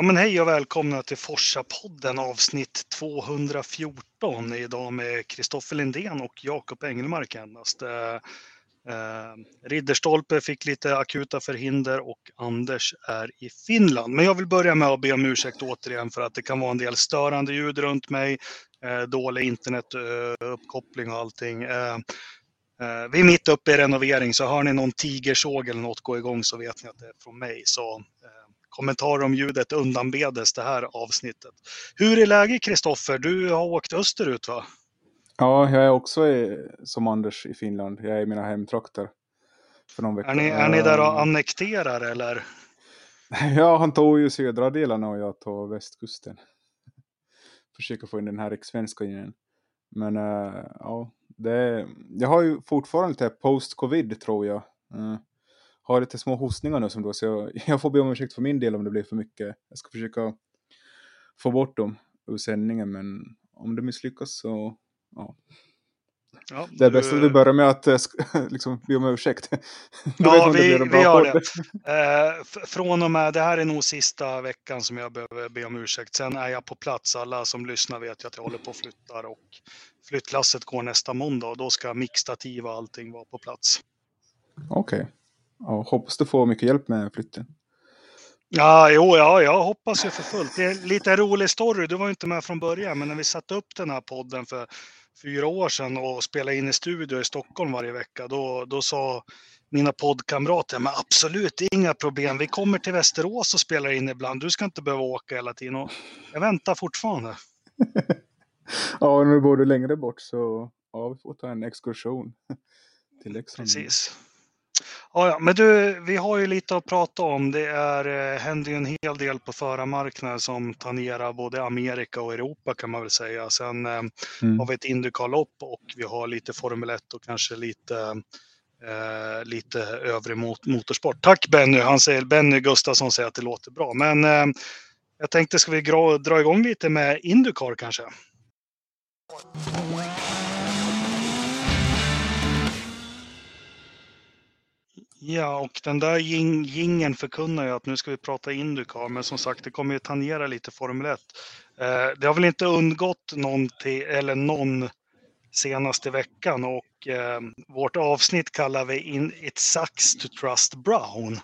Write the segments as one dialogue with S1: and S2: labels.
S1: Ja men hej och välkomna till Forsa-podden avsnitt 214. Idag med Kristoffer Lindén och Jakob Engelmark endast. Eh, eh, Ridderstolpe fick lite akuta förhinder och Anders är i Finland. Men jag vill börja med att be om ursäkt återigen för att det kan vara en del störande ljud runt mig, eh, dålig internetuppkoppling och allting. Eh, eh, vi är mitt uppe i renovering så hör ni någon tigersåg eller något gå igång så vet ni att det är från mig. Så eh, kommentarer om ljudet undanbedes det här avsnittet. Hur är läget Kristoffer? Du har åkt österut va?
S2: Ja, jag är också i, som Anders i Finland. Jag är i mina hemtrakter. För någon vecka.
S1: Är ni, är ni där och annekterar eller?
S2: Ja, han tog ju södra delarna och jag tog västkusten. Försöker få in den här svenska igen. Men uh, ja, det, jag har ju fortfarande lite post-covid tror jag. Har lite små hostningar nu som då, så jag, jag får be om ursäkt för min del om det blir för mycket. Jag ska försöka få bort dem ur sändningen, men om det misslyckas så, ja.
S1: Ja,
S2: Det är
S1: du-
S2: bäst att vi börjar med att eh, liksom, be om ursäkt.
S1: Ja, vi, vi
S2: bra
S1: gör det. Eh, från och med, det här är nog sista veckan som jag behöver be om ursäkt. Sen är jag på plats. Alla som lyssnar vet ju att jag håller på och flyttar och flyttlasset går nästa måndag och då ska mixtativ och allting vara på plats.
S2: Okej. Ja, hoppas du får mycket hjälp med flytten.
S1: Ja, jo, ja, jag hoppas ju för fullt. Det är lite rolig story. Du var ju inte med från början, men när vi satte upp den här podden för fyra år sedan och spelade in i studio i Stockholm varje vecka, då, då sa mina poddkamrater, men absolut inga problem. Vi kommer till Västerås och spelar in ibland. Du ska inte behöva åka hela tiden. Och jag väntar fortfarande.
S2: Ja, nu bor du längre bort så ja, vi får ta en exkursion till Leksand.
S1: Precis. Ja, ja, men du, vi har ju lite att prata om. Det är, eh, händer ju en hel del på förarmarknaden som tangerar både Amerika och Europa kan man väl säga. Sen eh,
S2: Mm.
S1: har vi ett Indycar-lopp och vi har lite Formel 1 och kanske lite, eh, lite övrig mot motorsport. Tack Benny, han säger, Benny Gustafsson säger att det låter bra. Men eh, jag tänkte, ska vi dra, dra igång lite med Indycar kanske? Ja, och den där jing, gingen förkunnar ju att nu ska vi prata Indycar, men som sagt, det kommer ju tangera lite Formel 1. Eh, det har väl inte undgått någon, till, eller någon senaste veckan och eh, vårt avsnitt kallar vi in It sucks to trust Brown.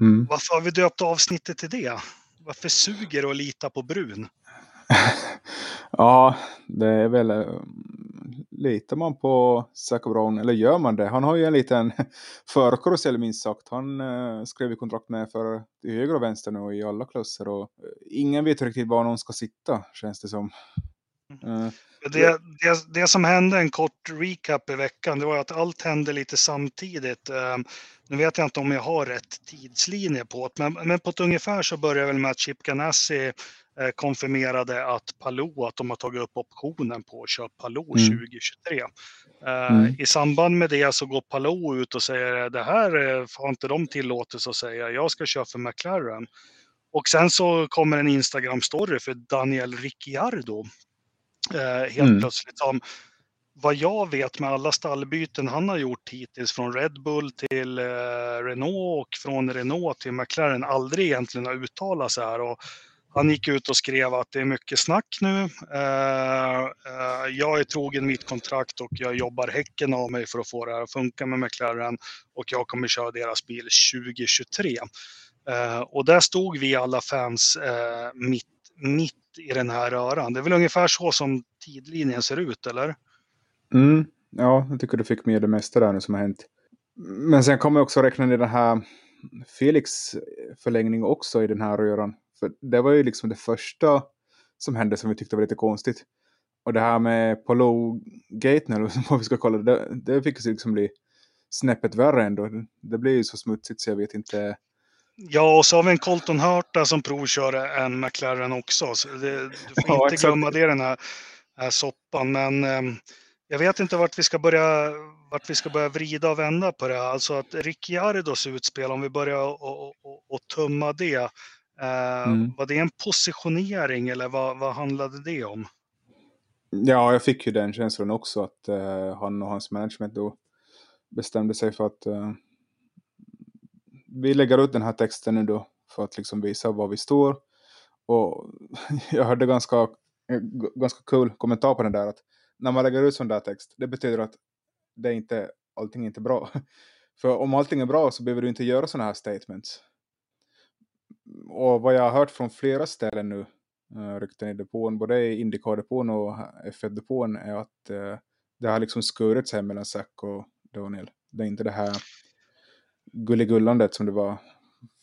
S2: Mm.
S1: Varför har vi döpt avsnittet till det? Varför suger det att lita på brun?
S2: Ja, det är väl... eh, Litar man på Zac Brown, eller gör man det? Han har ju en liten förkarusell minst sagt. Han eh, skrev ju kontrakt med för höger och vänster nu i alla klasser och eh, ingen vet riktigt var någon ska sitta, känns det som. Eh,
S1: Det, det, det som hände, en kort recap i veckan, det var att allt hände lite samtidigt. Eh, Nu vet jag inte om jag har rätt tidslinje på det, men, men på ett ungefär så började väl med att Chip Ganassi konfirmerade att Palou, att de har tagit upp optionen på att köra Palou
S2: Mm.
S1: 2023. Eh,
S2: Mm.
S1: I samband med det så går Palou ut och säger det här eh, har inte de tillåtelse att säga, jag ska köra för McLaren. Och sen så kommer en Instagram-story för Daniel Ricciardo. Eh, helt
S2: Mm.
S1: plötsligt som vad jag vet med alla stallbyten han har gjort hittills från Red Bull till eh, Renault och från Renault till McLaren aldrig egentligen har uttalat sig här. Och han gick ut och skrev att det är mycket snack nu. Eh, eh, jag är trogen mitt kontrakt och jag jobbar häcken av mig för att få det här att funka med McLaren och jag kommer köra deras bil 2023. Eh, och där stod vi alla fans mitt, mitt i den här röran. Det är väl ungefär så som tidlinjen ser ut, eller?
S2: Mm, ja, jag tycker du fick med det mesta där nu som har hänt. Men sen kommer jag också räkna ner den här Felix förlängning också i den här röran. För det var ju liksom det första som hände som vi tyckte var lite konstigt. Och det här med Polo-gaten eller vad vi ska kalla det, det, fick ju liksom bli snäppet värre ändå. Det blir ju så smutsigt så jag vet inte.
S1: Ja, och så har vi en Colton Hurta som provkör en McLaren också. Så det, du får
S2: Ja,
S1: inte glömma det i den här, här soppan. Men eh, jag vet inte vart vi ska börja vart vi ska börja vrida och vända på det. Alltså att Ricciardos utspel, om vi börjar och, och, och tumma det. Eh,
S2: Mm.
S1: Var det en positionering eller vad, vad handlade det om?
S2: Ja, jag fick ju den känslan också att eh, han och hans management då bestämde sig för att eh, vi lägger ut den här texten nu då för att liksom visa var vi står. Och jag hörde ganska, ganska kul kommentar på den där att när man lägger ut sån där text, det betyder att det inte, allting är inte bra. För om allting är bra så behöver du inte göra sådana här statements. Och vad jag har hört från flera ställen nu, uh, rykten i depån, både i Indycar-depån och F1-depån, är att uh, det har liksom skurit sig mellan Zack och Daniel. Det är inte det här gulligullandet som det var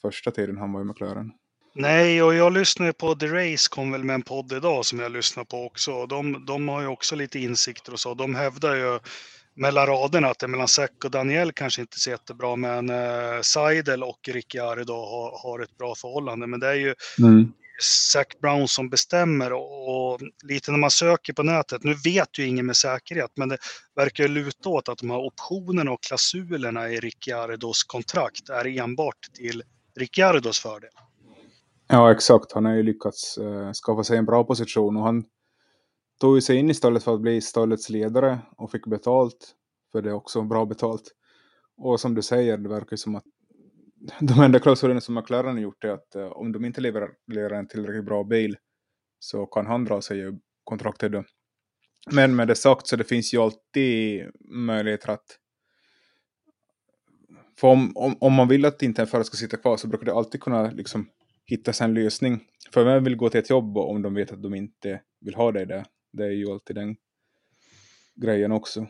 S2: första tiden han var i McLaren.
S1: Nej, och jag lyssnar på The Race, kom väl med en podd idag som jag lyssnar på också. De, de har ju också lite insikter och så. De hävdar ju mellan raderna att det mellan Zack och Daniel kanske inte ser jättebra, men eh, Seidel och Ricciardo har, har ett bra förhållande. Men det är ju mm. Zac Brown som bestämmer och, och, lite när man söker på nätet, nu vet ju ingen med säkerhet, men det verkar ju luta åt att de här optionerna och klausulerna i Ricciardos kontrakt är enbart till Ricciardos fördel.
S2: Ja, exakt. Han har ju lyckats uh, skaffa sig en bra position och han tog ju sig in i stallet för att bli stallets ledare och fick betalt för det också, bra betalt. Och som du säger, det verkar ju som att de enda klausulerna som McLaren har gjort är att eh, om de inte levererar, en tillräckligt bra bil så kan han dra sig ur kontraktet då. Men med det sagt så det finns ju alltid möjligheter att för om, om, om man vill att inte en förare ska sitta kvar så brukar det alltid kunna liksom hitta en lösning. För vem vill gå till ett jobb om de vet att de inte vill ha dig där? Det är ju alltid den grejen också.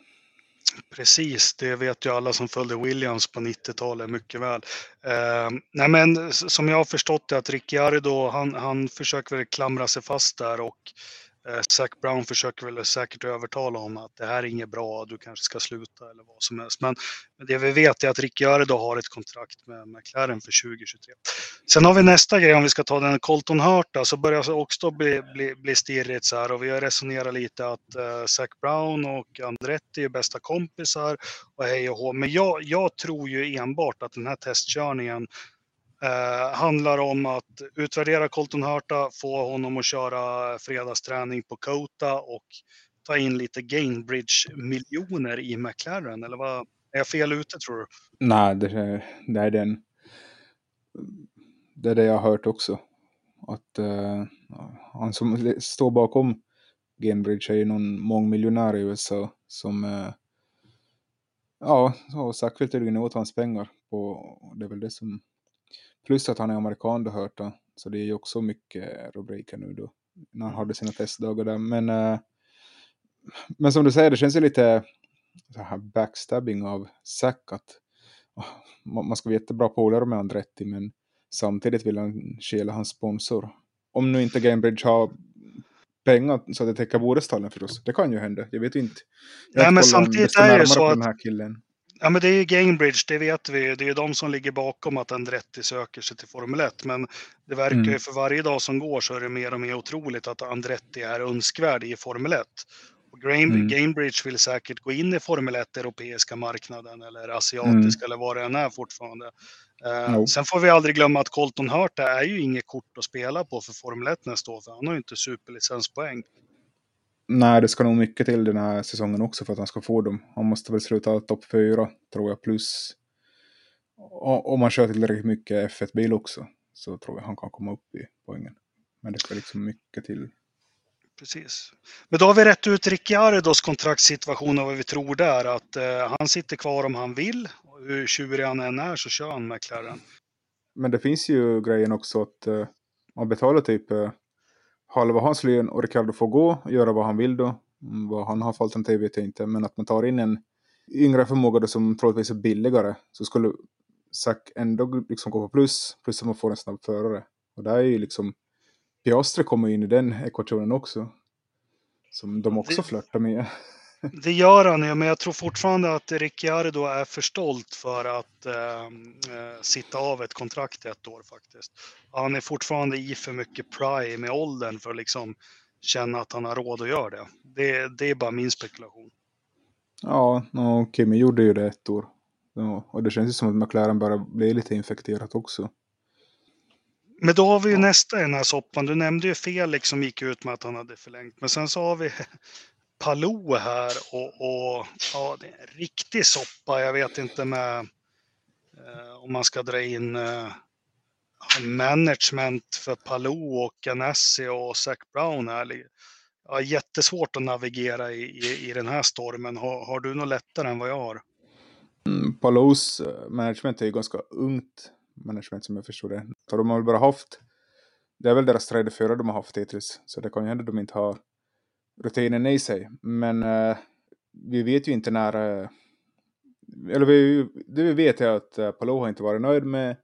S1: Precis, det vet ju alla som följde Williams på 90-talet mycket väl. Eh, nej men som jag har förstått det att Ricciardo, han, han försöker väl klamra sig fast där och Eh, Zac Brown försöker väl säkert övertala om att det här är inget bra, du kanske ska sluta eller vad som helst. Men, men det vi vet är att Ricciardo har ett kontrakt med McLaren för 2023. Sen har vi nästa grej, om vi ska ta den Colton Hurta, så börjar det också bli, bli, bli stirrigt så här och vi har resonerat lite att eh, Zac Brown och Andretti är bästa kompisar och hej och hå. Men jag, jag tror ju enbart att den här testkörningen Eh, handlar om att utvärdera Colton Hurta, få honom att köra fredagsträning på Kota och ta in lite Gainbridge-miljoner i McLaren. Eller vad, är jag fel ute tror du?
S2: Nej, det är, det är den. Det är det jag har hört också. Att uh, han som står bakom Gainbridge är ju någon mångmiljonär i USA som uh, ja, och Zack vill tydligen åt hans pengar. Och det är väl det som Plus att han är amerikan då hört då. Så det är ju också mycket rubriker nu då. När han hade sina testdagar där. Men, äh, men som du säger, det känns ju lite så här backstabbing av Zack att oh, man ska vara jättebra polare med Andretti men samtidigt vill han stjäla hans sponsor. Om nu inte Gamebridge har pengar så att det täcker båda stallen förstås. Det kan ju hända, jag vet inte.
S1: Jag Nej, men samtidigt är det så att den här killen. Ja, men det är ju Gainbridge, det vet vi. Det är ju de som ligger bakom att Andretti söker sig till Formel 1. Men det verkar mm. ju för varje dag som går så är det mer och mer otroligt att Andretti är önskvärd i Formel 1. Och Gain, mm. Gainbridge vill säkert gå in i Formel 1 europeiska marknaden eller asiatiska mm. eller vad det än är fortfarande. No. Sen får vi aldrig glömma att Colton Hurta är ju inget kort att spela på för Formel 1 nästa år, för han har ju inte superlicenspoäng.
S2: Nej, det ska nog mycket till den här säsongen också för att han ska få dem. Han måste väl sluta topp fyra, tror jag, plus om man kör tillräckligt mycket F1-bil också så tror jag han kan komma upp i poängen. Men det ska liksom mycket till.
S1: Precis. Men då har vi rätt ut Ricciardos kontraktssituation och vad vi tror där. Att eh, han sitter kvar om han vill. Hur tjurig han än är så kör han McLaren.
S2: Men det finns ju grejen också att eh, man betalar typ eh, halva hans lön och Ricardo får gå och göra vad han vill då. Mm, vad han har för alternativ vet jag inte, men att man tar in en yngre förmåga då som troligtvis är billigare så skulle Zack ändå liksom gå på plus, plus att man får en snabb förare. Och där är ju liksom Piastri kommer in i den ekvationen också. Som de också flörtar med.
S1: Det gör han ju, men jag tror fortfarande att Ricciardo är för stolt för att ehm, eh, sitta av ett kontrakt ett år faktiskt. Han är fortfarande i för mycket prime med åldern för att liksom känna att han har råd att göra det. Det, det är bara min spekulation.
S2: Ja, och Kimi gjorde ju det ett år. och det känns ju som att McLaren börjar bli lite infekterat också.
S1: Men då har vi ju ja. nästa i den här soppan. Du nämnde ju Felix som gick ut med att han hade förlängt. Men sen så har vi Palou här och, och, ja, det är en riktig soppa. Jag vet inte med eh, om man ska dra in eh, management för Palou och Ganassi och Zac Brown här. Ja, jättesvårt att navigera i, i, i den här stormen. Har, har du något lättare än vad jag har?
S2: Mm, Palous eh, management är ju ganska ungt management som jag förstår det. Så de har väl bara haft, det är väl deras tredje förare de har haft hittills, så det kan ju hända att de inte har rutinen i sig. Men eh, vi vet ju inte när, Eh, eller vi, det vi vet är att eh, Palou har inte varit nöjd med,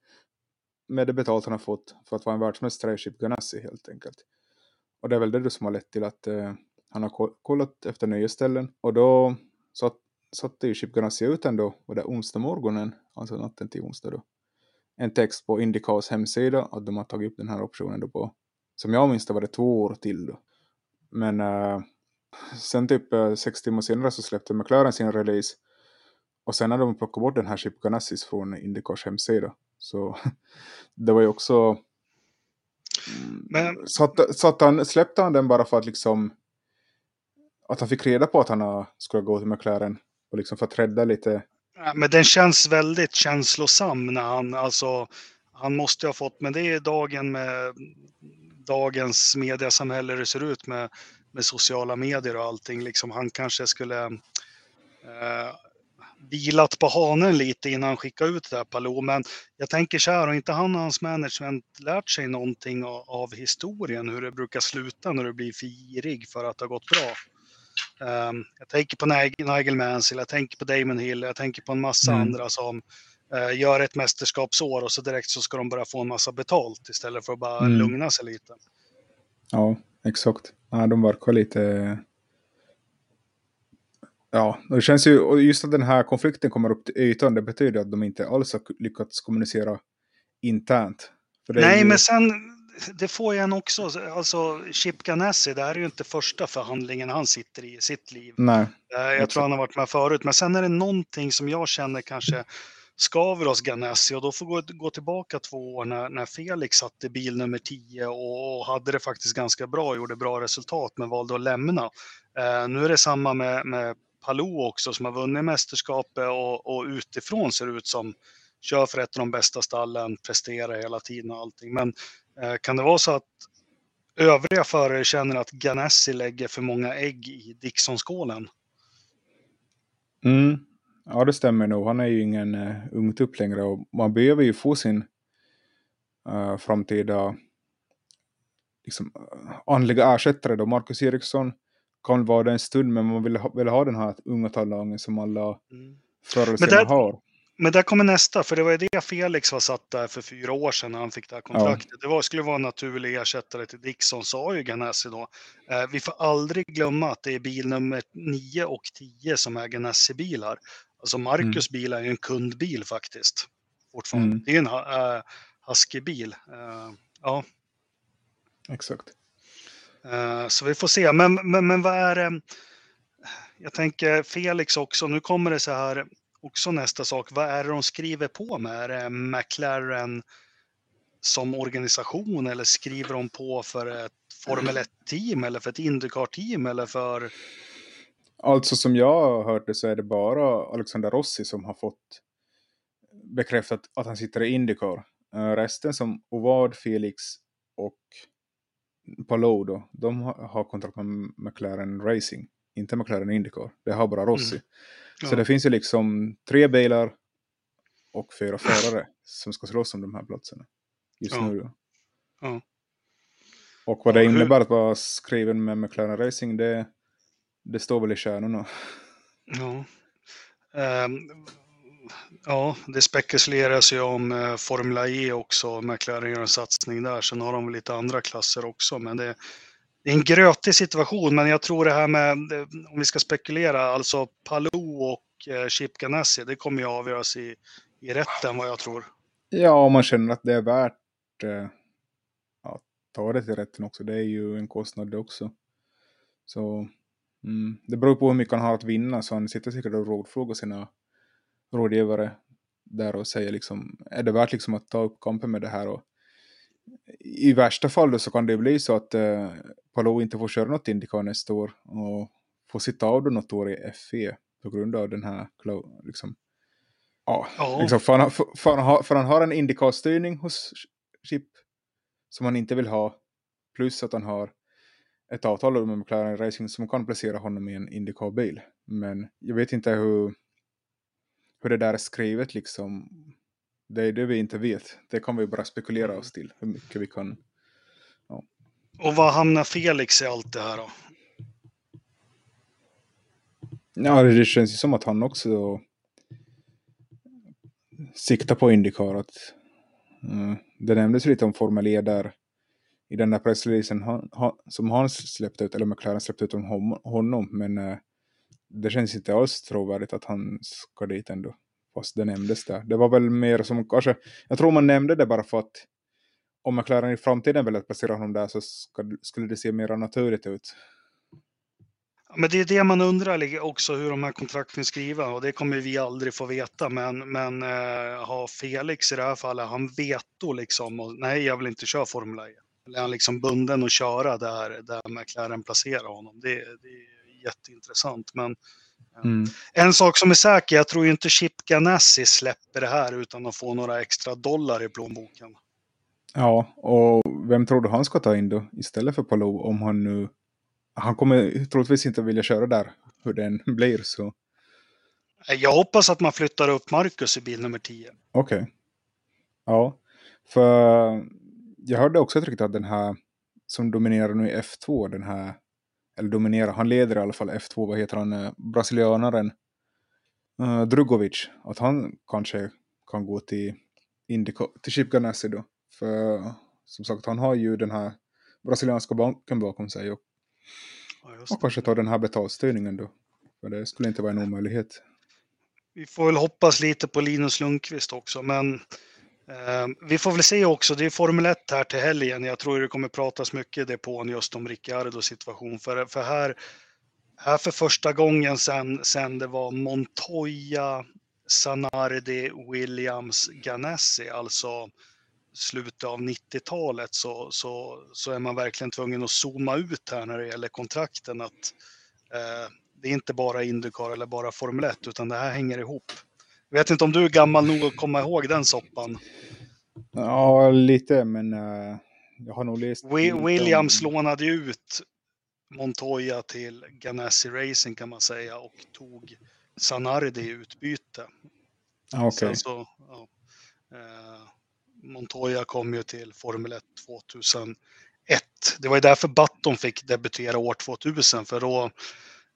S2: med det betalt han har fått för att vara en världsmästare i Chip Ganassi helt enkelt. Och det är väl det som har lett till att eh, han har kollat efter nya ställen och då satt, satte ju Chip Ganassi ut ändå, och det onsdag morgonen, alltså natten till onsdag då, en text på Indicas hemsida att de har tagit upp den här optionen då på, som jag minns det var det två år till då. Men uh, sen typ uh, sex timmar senare så släppte McLaren sin release och sen har de plockat bort den här Chip Ganassis från Indicars hemsida. Så det var ju också... Men... Satt, satt han, släppte han den bara för att liksom... Att han fick reda på att han skulle gå till McLaren och liksom för att rädda lite
S1: men den känns väldigt känslosam när han, alltså, han måste ha fått, men det är dagen med dagens mediasamhälle hur det ser ut med, med sociala medier och allting. Liksom, han kanske skulle eh, vilat på hanen lite innan han skickade ut det här Palou. Men jag tänker så här, har inte han och hans management lärt sig någonting av, av historien, hur det brukar sluta när du blir för girig för att det har gått bra? Um, jag tänker på Nigel Mansell, jag tänker på Damon Hill, jag tänker på en massa mm. andra som gör ett mästerskapsår och så direkt så ska de börja få en massa betalt istället för att bara mm. lugna sig lite.
S2: Ja, exakt. Ja, de verkar lite... Ja, det känns ju, just att den här konflikten kommer upp till ytan, det betyder att de inte alls har lyckats kommunicera internt.
S1: Nej, ju... men sen, det får jag en också. Alltså Chip Ganassi, det här är ju inte första förhandlingen han sitter i i sitt liv.
S2: Nej.
S1: Eh, jag tror han har varit med förut, men sen är det någonting som jag känner kanske skaver oss Ganassi och då får gå, gå tillbaka två år när, när Felix satt i bil nummer 10 och, och, hade det faktiskt ganska bra, gjorde bra resultat men valde att lämna. Eh, nu är det samma med, med Palou också som har vunnit mästerskapet och, och utifrån ser det ut som kör för ett av de bästa stallen, presterar hela tiden och allting. Men Eh, kan det vara så att övriga förare känner att Ganassi lägger för många ägg i Dixonskålen?
S2: Mm. Ja, det stämmer nog. Han är ju ingen uh, ung tupp längre och man behöver ju få sin uh, framtida liksom, uh, andliga ersättare då. Marcus Eriksson kan vara det en stund, men man vill ha, vill ha den här unga talangen som alla mm. förr har.
S1: Men där kommer nästa, för det var ju det Felix var satt där för fyra år sedan när han fick det här kontraktet. Ja. Det var, skulle vara en naturlig ersättare till Dixon, sa ju Ganassi då. Eh, vi får aldrig glömma att det är bil nummer 9 och 10 som är Ganassi-bilar. Alltså Marcus mm. bil är ju en kundbil faktiskt. Fortfarande. Mm. Det är en uh, Husky-bil. Uh, ja.
S2: Exakt.
S1: Uh, så vi får se. Men, men, men vad är det? Jag tänker Felix också, nu kommer det så här också nästa sak. Vad är det de skriver på med? Är det McLaren som organisation eller skriver de på för ett Formel 1-team eller för ett Indycar-team eller för?
S2: Alltså som jag har hört det så är det bara Alexander Rossi som har fått bekräftat att han sitter i Indycar. Uh, resten som Ovad, Felix och Palou då, de har kontrakt med McLaren Racing, inte McLaren Indycar. Det har bara Rossi. Mm. Så ja. det finns ju liksom tre bilar och fyra förare som ska slåss om de här platserna just ja. nu. Ja. Och vad det innebär att vara skriven med McLaren Racing, det, det står väl i stjärnorna.
S1: Ja. Um, ja, det spekuleras ju om uh, Formula E också. McLaren gör en satsning där. Sen har de lite andra klasser också. Men det, det är en grötig situation, men jag tror det här med, om vi ska spekulera, alltså Palou och eh, Chip Ganassi, det kommer ju avgöras i, i rätten vad jag tror.
S2: Ja, om man känner att det är värt eh, att ta det till rätten också. Det är ju en kostnad det också. Så mm, det beror på hur mycket han har att vinna, så han sitter säkert och rådfrågar sina rådgivare där och säger liksom, är det värt liksom att ta upp kampen med det här? Och i värsta fall så kan det bli så att eh, Palou inte får köra något Indycar nästa år och får sitta av då något år i FE på grund av den här liksom, ja, oh. liksom, för, han, för, för, han har, för han har en Indycar-styrning hos chip som han inte vill ha. Plus att han har ett avtal med McLaren Racing som kan placera honom i en Indycar-bil. Men jag vet inte hur, hur det där är skrivet liksom. Det är det vi inte vet. Det kan vi bara spekulera
S1: Mm.
S2: oss till. Hur mycket vi kan.
S1: Och vad hamnar Felix i allt det här då?
S2: Ja, det känns ju som att han också siktar på Indycar. Att, mm, det nämndes lite om Formel E där i den där pressreleasen han, han, som han släppte ut, eller McLaren släppte ut om honom. Men eh, det känns inte alls trovärdigt att han ska dit ändå. Fast det nämndes där. Det var väl mer som kanske, jag tror man nämnde det bara för att om McLaren i framtiden väljer att placera honom där så ska, skulle det se mer naturligt ut.
S1: Men det är det man undrar också hur de här kontrakten är skriva och det kommer vi aldrig få veta. Men, men eh, har Felix i det här fallet, han veto liksom och nej jag vill inte köra Formel 1. Eller är han liksom bunden att köra där, där McLaren placerar honom? Det, det är jätteintressant. Men
S2: Mm.
S1: en sak som är säker, jag tror inte Chip Ganassi släpper det här utan att få några extra dollar i plånboken.
S2: Ja, och vem tror du han ska ta in då istället för Palou om han nu... Han kommer troligtvis inte vilja köra där hur den blir så
S1: Jag hoppas att man flyttar upp Marcus i bil nummer 10.
S2: okej. Ja, för jag hörde också ett rykte att den här som dominerar nu i F2, den här, eller dominerar, han leder i alla fall F2, vad heter han, eh, brasilianaren uh, Drugovic, att han kanske kan gå till, Indica, till Chip Ganassi då. För som sagt, han har ju den här brasilianska banken bakom sig och
S1: Ja,
S2: Och kanske ta den här betalstyrningen då. För det skulle inte vara en omöjlighet.
S1: Vi får väl hoppas lite på Linus Lundqvist också, men Ehm, vi får väl se också. Det är Formel 1 här till helgen. Jag tror det kommer pratas mycket i depån just om Ricciardos situation. För, för här, här för första gången sen, sen det var Montoya, Sanardi, Williams, Ganassi, alltså slutet av 90-talet så, så, så är man verkligen tvungen att zooma ut här när det gäller kontrakten. Att, eh, det är inte bara Indycar eller bara Formel 1 utan det här hänger ihop. Jag vet inte om du är gammal nog att komma ihåg den soppan.
S2: Ja, lite, men uh, jag har nog läst...
S1: Wi-
S2: lite om-
S1: Williams lånade ut Montoya till Ganassi Racing kan man säga och tog Sanardi i utbyte.
S2: Ah, Okej,
S1: så, ja, eh, Montoya kom ju till Formel 1 2001. Det var ju därför Button fick debutera år 2000 för då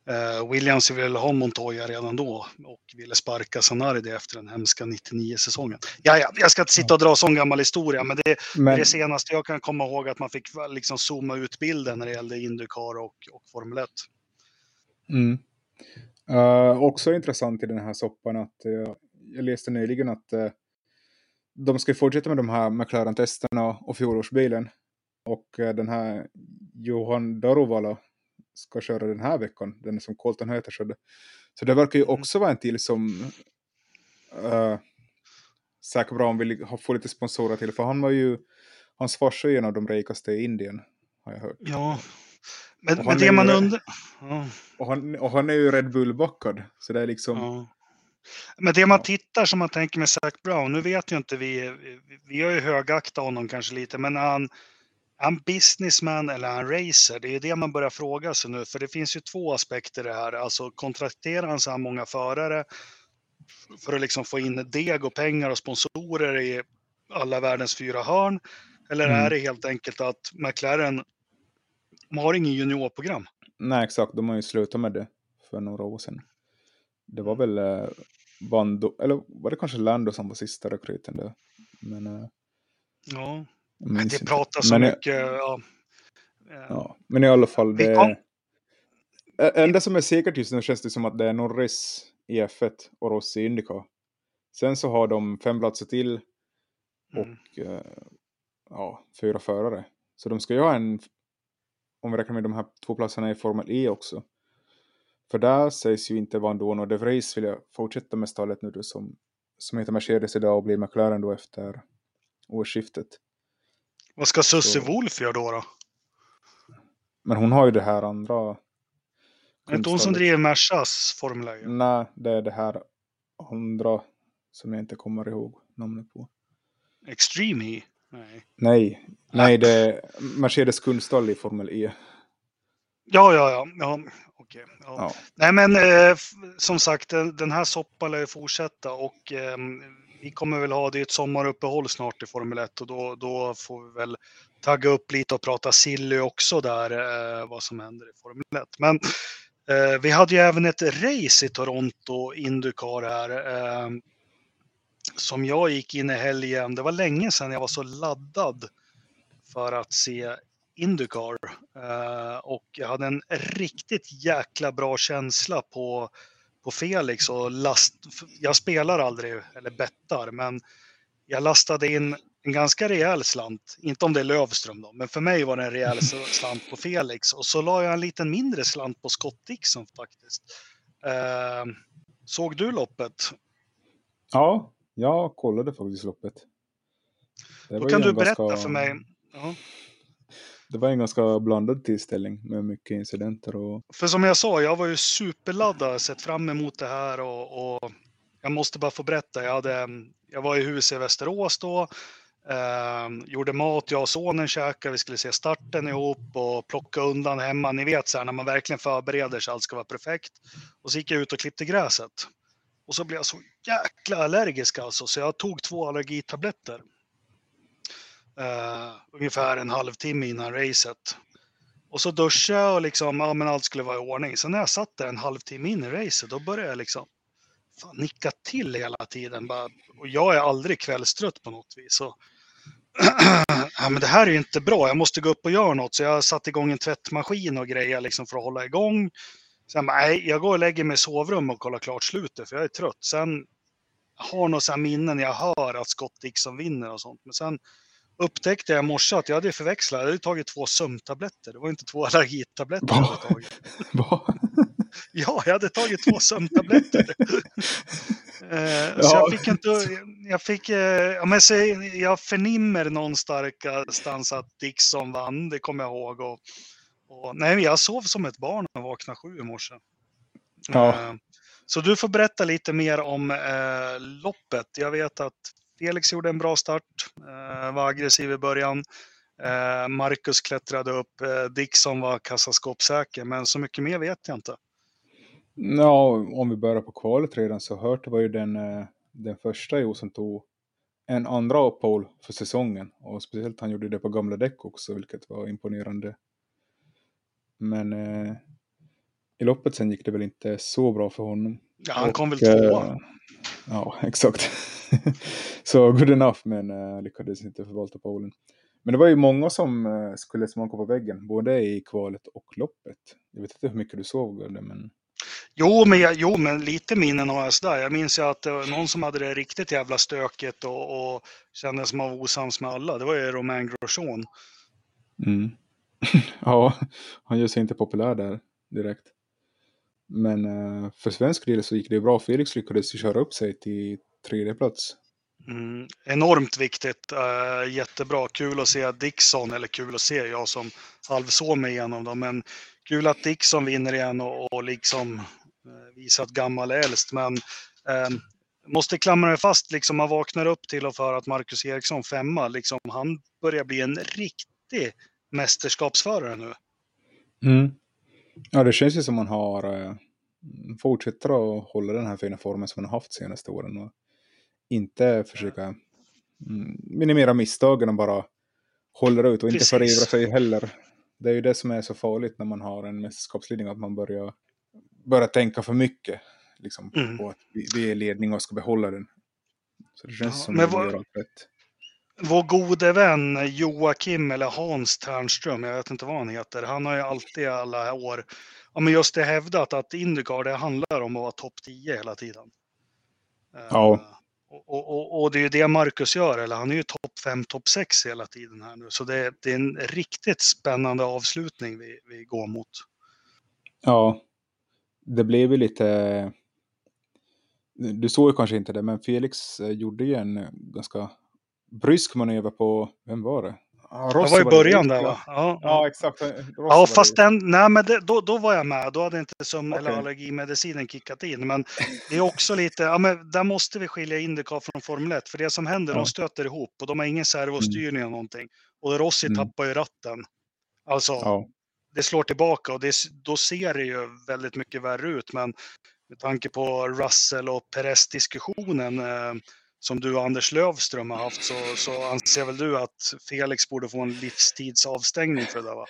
S1: eh, Williams ville ha Montoya redan då och ville sparka Sanardi efter den hemska 99-säsongen. Ja, ja, jag ska inte sitta och dra sån gammal historia, men det är
S2: men
S1: det senaste jag kan komma ihåg att man fick liksom zooma ut bilden när det gällde Indycar och, och Formel 1.
S2: mm. Eh, också intressant i den här soppan att eh, jag läste nyligen att eh, de ska fortsätta med de här McLaren-testerna och fjolårsbilen. Och den här Johan Daruvala ska köra den här veckan, den som Colton Höter körde. Så det verkar ju
S1: Mm.
S2: också vara en till som uh, Zac Brown vill ha, få lite sponsorer till. För han var ju, hans farsa är en av de rikaste i Indien, har jag hört.
S1: Ja, men, men det man undrar... Ja.
S2: Och han, och han är ju Red Bull-backad. Så det är liksom,
S1: Ja. Men det man tittar som man tänker med Zac Brown, nu vet ju inte vi, vi har ju högaktat honom kanske lite, men han, han businessman eller han racer? Det är ju det man börjar fråga sig nu, för det finns ju två aspekter i det här. Alltså kontrakterar han så här många förare för att liksom få in deg och pengar och sponsorer i alla världens fyra hörn? Eller
S2: Mm.
S1: är det helt enkelt att McLaren de har ingen juniorprogram?
S2: nej exakt, de har ju slutat med det för några år sedan. Det var väl eh, Bando, eller var det kanske Lando som var sista rekryten där? Men eh,
S1: Ja, det pratas så
S2: Men,
S1: mycket. Ja.
S2: Ja, men i alla fall, det...
S1: kom-
S2: enda som är säkert just nu känns det som att det är Norris i F1 och Rossi i Indycar. Sen så har de fem platser till
S1: Mm.
S2: och eh, ja, fyra förare. Så de ska ju ha en, om vi räknar med de här två platserna i Formel E också. För där sägs ju inte Van Dorn och De Vries vilja fortsätta med stallet nu då som, som heter Mercedes idag och blir McLaren då efter årsskiftet.
S1: Vad ska Susie Wolf göra då? då?
S2: Men hon har ju det här andra...
S1: Är det inte hon som driver Mersas Formel?
S2: Nej, det är det här andra som jag inte kommer ihåg namnet på.
S1: Extreme E? Nej.
S2: Nej, nej det är Mercedes kundstall i Formel E.
S1: Ja, ja, ja. ja okej. Ja.
S2: Ja.
S1: Nej, men eh, som sagt, den, den här soppan lär ju fortsätta och eh, vi kommer väl ha det är ett sommaruppehåll snart i Formel 1 och då, då får vi väl tagga upp lite och prata silly också där, eh, vad som händer i Formel 1. Men eh, vi hade ju även ett race i Toronto, Indycar här, eh, som jag gick in i helgen. Det var länge sedan jag var så laddad för att se Indycar. Eh, och jag hade en riktigt jäkla bra känsla på, på Felix och last. Jag spelar aldrig eller bettar, men jag lastade in en ganska rejäl slant. Inte om det är Lövström då, men för mig var det en rejäl slant på Felix. Och så la jag en liten mindre slant på Scott Dixon faktiskt. Eh, såg du loppet?
S2: ja, jag kollade faktiskt loppet. Det
S1: Då kan du berätta
S2: ganska-
S1: för mig. Ja.
S2: Det var en ganska blandad tillställning med mycket incidenter och
S1: För som jag sa, jag var ju superladdad, sett fram emot det här och, och jag måste bara få berätta. Jag, hade, jag var i huset i Västerås då, eh, gjorde mat, jag och sonen käkade, vi skulle se starten ihop och plocka undan hemma. Ni vet så här när man verkligen förbereder sig, allt ska vara perfekt. Och så gick jag ut och klippte gräset. Och så blev jag så jäkla allergisk alltså, så jag tog två allergitabletter. Eh, ungefär en halvtimme innan racet. Och så duschade jag och liksom, ja men allt skulle vara i ordning. Sen när jag satt där en halvtimme in i racet, då började jag liksom fan, nicka till hela tiden. Bara, och jag är aldrig kvällstrött på något vis. Så, ja, men det här är ju inte bra, jag måste gå upp och göra något. Så jag satte igång en tvättmaskin och grejer liksom för att hålla igång. Sen bara, nej, jag går och lägger mig i sovrum och kollar klart slutet för jag är trött. Sen har några minnen jag hör att Scott Dixon vinner och sånt. Men sen upptäckte jag i morse att jag hade förväxlat. Jag hade tagit två sömntabletter. Det var inte två allergitabletter jag hade tagit.
S2: Va?
S1: Ja, jag hade tagit två sömntabletter. Eh, Så
S2: Ja.
S1: jag fick inte, jag fick, eh, ja, men så jag förnimmer någonstans att Dixon vann, det kommer jag ihåg. Och, och, nej, jag sov som ett barn och vaknade sju i morse.
S2: Ja.
S1: Eh, Så du får berätta lite mer om eh, loppet. Jag vet att Felix gjorde en bra start, eh, var aggressiv i början. Eh, Marcus klättrade upp, eh, Dixon var kassaskåpssäker, men så mycket mer vet jag inte.
S2: Ja, om vi börjar på kvalet redan så Hurt var ju den, den första i som tog en andra pole för säsongen. Och speciellt han gjorde det på gamla däck också, vilket var imponerande. Men eh, i loppet sen gick det väl inte så bra för honom.
S1: Ja, han kom väl
S2: Och, eh,
S1: tvåa.
S2: Ja, exakt. så good enough, men eh, lyckades inte förvalta polen. Men det var ju många som eh, skulle smaka på väggen, både i kvalet och loppet. Jag vet inte hur mycket du såg av det, men
S1: Jo men, jag, jo, men lite minnen har jag sådär. Jag minns ju att det var någon som hade det riktigt jävla stökigt och, och kände som att vara osams med alla. Det var ju Romain Grosjean.
S2: Mm. ja, han gör sig inte populär där direkt. Men eh, för svensk del så gick det bra. Felix lyckades köra upp sig till tredje plats.
S1: Mm, enormt viktigt. Uh, jättebra. Kul att se Dixon, eller kul att se jag som halvsåg mig igenom dem. Men kul att Dixon vinner igen och, och liksom uh, visar att gammal är äldst. Men uh, måste klamra mig fast, liksom man vaknar upp till och för att Marcus Eriksson femma, liksom han börjar bli en riktig mästerskapsförare nu.
S2: Mm. Ja, det känns ju som man har eh, fortsätter att hålla den här fina formen som man har haft senaste åren. Och inte försöka mm, minimera misstagen och bara hålla ut och inte
S1: Precis.
S2: förivra sig heller. Det är ju det som är så farligt när man har en mästerskapsledning, att man börjar, börjar tänka för mycket liksom,
S1: Mm.
S2: på att vi, vi är ledning och ska behålla den. Så det känns
S1: Ja,
S2: som att
S1: vad-
S2: gör allt rätt.
S1: Vår gode vän Joakim eller Hans Ternström, jag vet inte vad han heter, han har ju alltid i alla år, ja men just det hävdat att Indycar det handlar om att vara topp 10 hela tiden. Eh,
S2: Ja.
S1: Och, och, och, det är ju det Marcus gör, eller han är ju topp 5, topp 6 hela tiden här nu. Så det, det är en riktigt spännande avslutning vi, vi går mot.
S2: Ja, det blev ju lite... Du såg ju kanske inte det, men Felix eh, gjorde ju en eh, ganska brysk manöver på, vem var det? Ja,
S1: Det var i början där va? Ja,
S2: Ja, exakt.
S1: Ja, fast den, nej, men det, då, då var jag med. Då hade inte som eller
S2: Okej.
S1: allergimedicinen kickat in. Men det är också lite, ja men där måste vi skilja Indycar från Formel 1. För det som händer,
S2: Ja.
S1: de stöter ihop och de har ingen servostyrning eller någonting. Och Rossi
S2: Mm.
S1: tappar ju ratten. Alltså,
S2: Ja.
S1: det slår tillbaka och det, då ser det ju väldigt mycket värre ut. Men med tanke på Russell och Perez-diskussionen eh, som du och Anders Lövström har haft så, så anser väl du att Felix borde få en livstidsavstängning för det där va?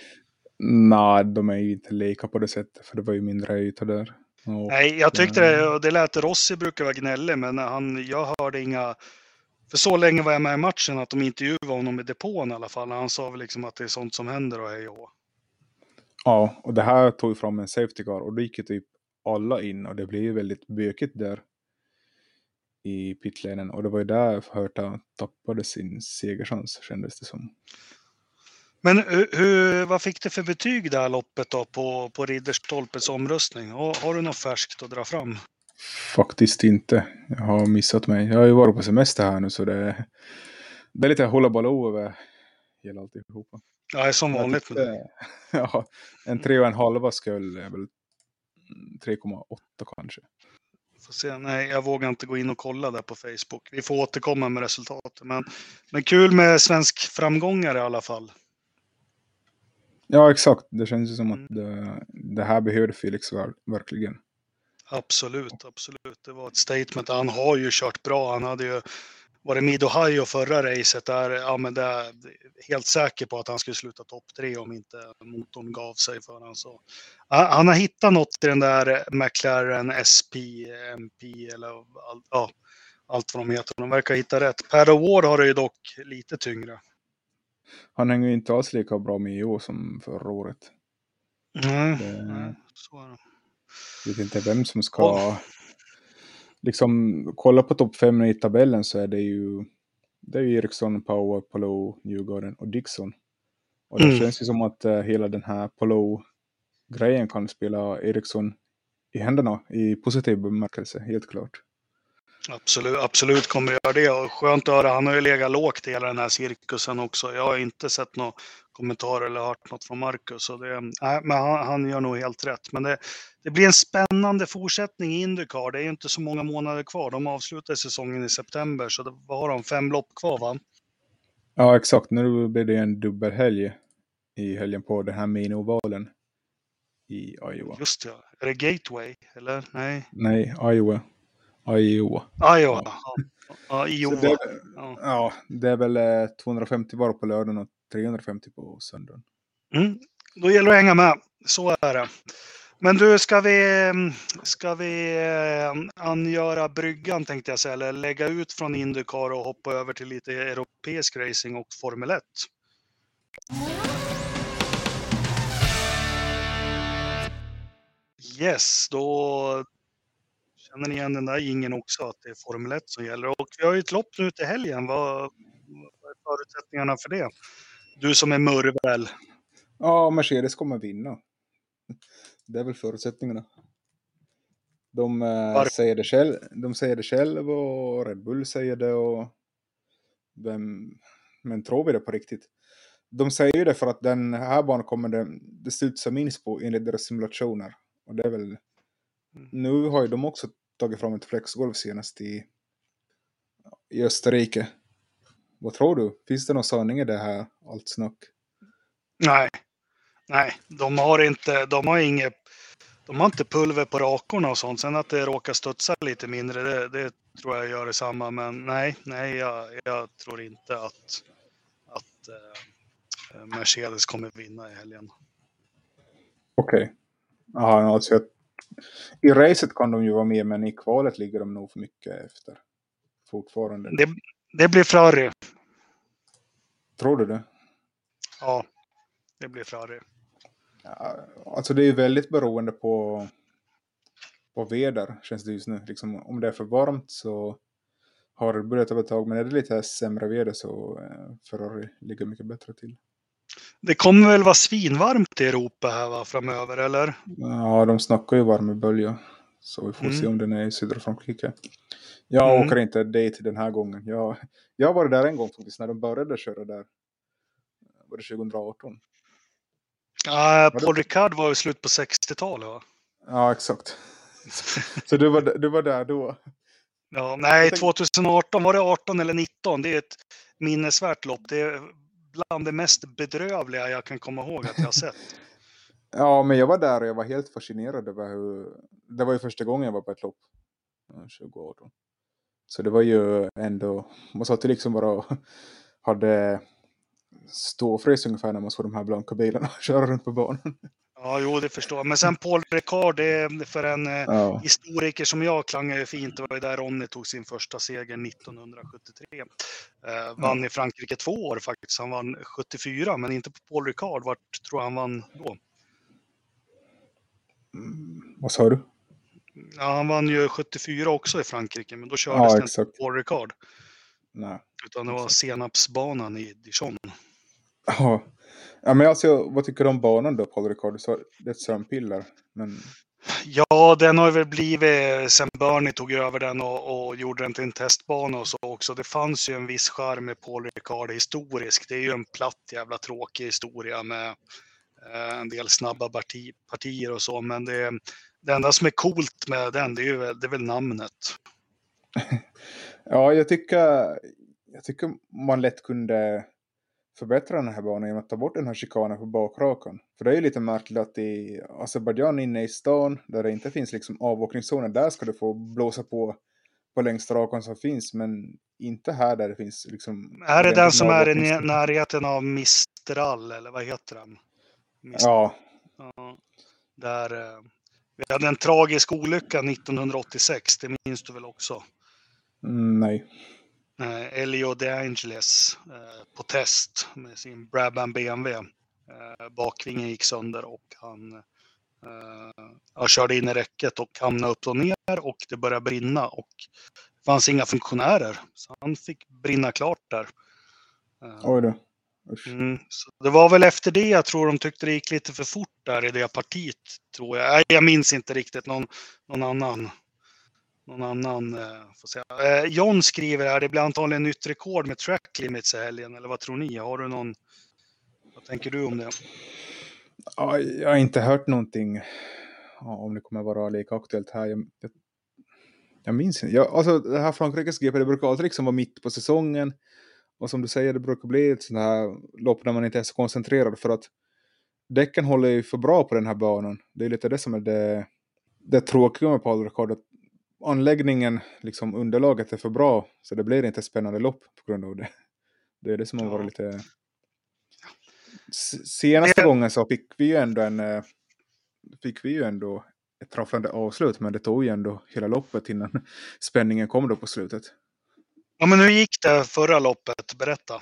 S2: Nej, de är ju inte lika på det sättet, för det var ju mindre yta där. Och,
S1: Nej, jag tyckte det, och det lät Rossi brukar vara gnällig, men han, jag hörde inga... För så länge var jag med i matchen att de intervjuade honom i depån i alla fall. Han sa väl liksom att det är sånt som händer och hej och.
S2: Ja, och det här tog fram en safety car och då gick ju typ alla in och det blev ju väldigt bökigt där i pitlenen och det var ju där Hurta tappade sin segerchans kändes det som.
S1: Men hur, vad fick du för betyg det här loppet då på, på Ridderstolpes omröstning? Har, du något färskt att dra fram?
S2: Faktiskt inte. Jag har missat mig. Jag har ju varit på semester här nu så det, det är lite hullabaloo över hela alltihopa.
S1: Ja, är som vanligt
S2: tyckte-. Ja, en tre och en halva skull är väl 3,8 kanske.
S1: Får se. Nej, jag vågar inte gå in och kolla där på Facebook. Vi får återkomma med resultatet. Men, men kul med svensk framgångare i alla fall.
S2: Ja, exakt. Det känns ju som
S1: Mm.
S2: att det, det här behövde Felix ver- verkligen.
S1: Absolut, absolut. Det var ett statement. Han har ju kört bra. Han hade ju varit mid Ohio förra racet där. Ja, men det är helt säker på att han skulle sluta topp tre om inte motorn gav sig för honom. Så, han har hittat något i den där McLaren SP, MP eller allt, ja, allt vad de heter. De verkar hitta rätt. Per Award har det ju dock lite tyngre.
S2: Han hänger inte alls lika bra med i år som förra året.
S1: Nej,
S2: Det-
S1: nej, så är det.
S2: Jag vet inte vem som ska...
S1: Ja.
S2: Liksom, kolla på topp fem i tabellen så är det ju... Det är ju Eriksson, Power, Palou, Newgarden och Dixon. Och det
S1: Mm.
S2: känns ju som att eh, hela den här Palou-grejen kan spela Eriksson i händerna i positiv bemärkelse, helt klart.
S1: Absolut, absolut kommer jag göra det. Och skönt att höra. Han har ju legat lågt i hela den här cirkusen också. Jag har inte sett några kommentarer eller hört något från Marcus. Så det, nej, men han, han gör nog helt rätt. Men det, det blir en spännande fortsättning i Indycar. Det är ju inte så många månader kvar. De avslutar säsongen i september. Så det, vad har de? Fem lopp kvar va?
S2: Ja, exakt. Nu blir det en dubbelhelg i helgen på den här mini-ovalen i Iowa.
S1: Just ja. Är det Gateway? Eller? Nej.
S2: Nej, Iowa. Iowa.
S1: Iowa. Ja, ja Iowa.
S2: det,
S1: Ja.
S2: ja, det är väl eh, 250 var på lördagen och 350 på söndagen.
S1: Mm. Då gäller det att hänga med. Så är det. Men du, ska vi, ska vi eh, angöra bryggan tänkte jag säga, eller lägga ut från Indycar och hoppa över till lite europeisk racing och Formel 1? Yes, då känner ni igen den där ingen också, att det är Formel 1 som gäller. Och vi har ju ett lopp nu till helgen. Vad, vad är förutsättningarna för det? Du som är murvel.
S2: Ja, Mercedes kommer vinna. Det är väl förutsättningarna. De, eh, säger, det själv, de säger det själv och Red Bull säger det och vem, men tror vi det på riktigt? De säger ju det för att den här banan kommer det, det studsa minst på enligt deras simulationer. Och det är väl, nu har ju de också tagit fram ett flexgolv senast i, i Österrike. Vad tror du? Finns det någon sanning i det här, allt snack?
S1: Nej, nej, de har inte, de har inget, de har inte pulver på rakorna och sånt. Sen att det råkar studsa lite mindre, det, det tror jag gör detsamma. Men nej, nej, jag, jag tror inte att, att eh, Mercedes kommer vinna i helgen.
S2: Okej. Ja, alltså jag, I racet kan de ju vara med, men i kvalet ligger de nog för mycket efter. Fortfarande.
S1: Det, det blir Ferrari.
S2: Tror du det?
S1: Ja, det blir Ferrari.
S2: Ja, alltså det är ju väldigt beroende på, på väder, känns det just nu. Liksom, om det är för varmt så har det börjat över ett tag, men är det lite sämre väder så eh, Ferrari ligger mycket bättre till.
S1: Det kommer väl vara svinvarmt i Europa här va, framöver, eller?
S2: Ja, de snackar ju värmebölja. Så vi får
S1: Mm.
S2: se om den är i södra Frankrike. Jag
S1: Mm.
S2: åker inte dit den här gången. Jag, jag varit där en gång faktiskt, när de började köra där. var det 2018?
S1: Ja, Paul Ricard var ju slut på 60-talet va?
S2: Ja, exakt. Så du var, du var där då?
S1: Ja, nej, 2018 var det 18 eller 19. Det är ett minnesvärt lopp. Det är bland det mest bedrövliga jag kan komma ihåg att jag har sett.
S2: ja, men jag var där och jag var helt fascinerad över hur... Det var ju första gången jag var på ett lopp. 2018. Så det var ju ändå... Man satt ju liksom bara och hade ståfrys ungefär när man såg de här blanka bilarna köra runt på banan.
S1: Ja, jo, det förstår jag. Men sen Paul Ricard, det för en eh, ja. historiker som jag klangar ju fint. Det var ju där Ronny tog sin första seger 1973. Eh, vann ja. i Frankrike två år faktiskt. Han vann 74, men inte på Paul Ricard. Vart tror han vann då?
S2: Mm, vad sa du?
S1: Ja, han vann ju 74 också i Frankrike, men då kördes ja, det inte på Paul Ricard.
S2: Nej.
S1: Utan det var senapsbanan i Dijon.
S2: Ja, Ja, men alltså, vad tycker du om banan då, Paul Ricard? det är ett sömnpiller. Men...
S1: Ja, den har väl blivit sen Bernie tog över den och, och, gjorde den till en testbana och så också. Det fanns ju en viss charm med Paul Ricard historiskt. Det är ju en platt jävla tråkig historia med eh, en del snabba parti, partier och så. Men det, det enda som är coolt med den, det är, ju, det är väl namnet.
S2: ja, jag tycker, jag tycker man lätt kunde förbättra den här banan genom att ta bort den här chikanen på bakrakan. För det är ju lite märkligt att i Azerbajdzjan inne i stan, där det inte finns liksom avåkningszoner, där ska du få blåsa på på längsta rakan som finns, men inte här där det finns liksom...
S1: Är det den som är i närheten av Mistral, eller vad heter den?
S2: Mistral. Ja.
S1: ja. Där, eh, vi hade en tragisk olycka 1986, det minns du väl också?
S2: Mm, nej
S1: eh, Elio De Angeles eh, på test med sin Brabham BMW. Eh, bakvingen gick sönder och han eh, körde in i räcket och hamnade upp och ner och det började brinna och det fanns inga funktionärer. Så han fick brinna klart där.
S2: Eh, Oj då.
S1: Mm, det var väl efter det jag tror de tyckte det gick lite för fort där i det partiet. Tror jag. Jag minns inte riktigt någon, någon annan någon annan eh, får säga. Eh, John skriver här, det blir antagligen nytt rekord med track limits i helgen, eller vad tror ni? Har du någon, vad tänker du om det?
S2: Ja, jag har inte hört någonting om det kommer vara lika aktuellt här. Jag, jag, jag minns inte. Jag, alltså det här Frankrikes GP, det brukar alltid liksom vara mitt på säsongen. Och som du säger, det brukar bli ett sånt här lopp där man inte är så koncentrerad för att däcken håller ju för bra på den här banan. Det är lite det som är det, det tråkiga med Paul Ricard, att anläggningen, liksom underlaget är för bra så det blir inte spännande lopp på grund av det. Det är det som har varit lite... Senaste gången så fick vi ju ändå en... Eh, fick vi ju ändå ett träffande avslut men det tog ju ändå hela loppet innan spänningen kom då på slutet.
S1: Ja men hur gick det förra loppet? Berätta.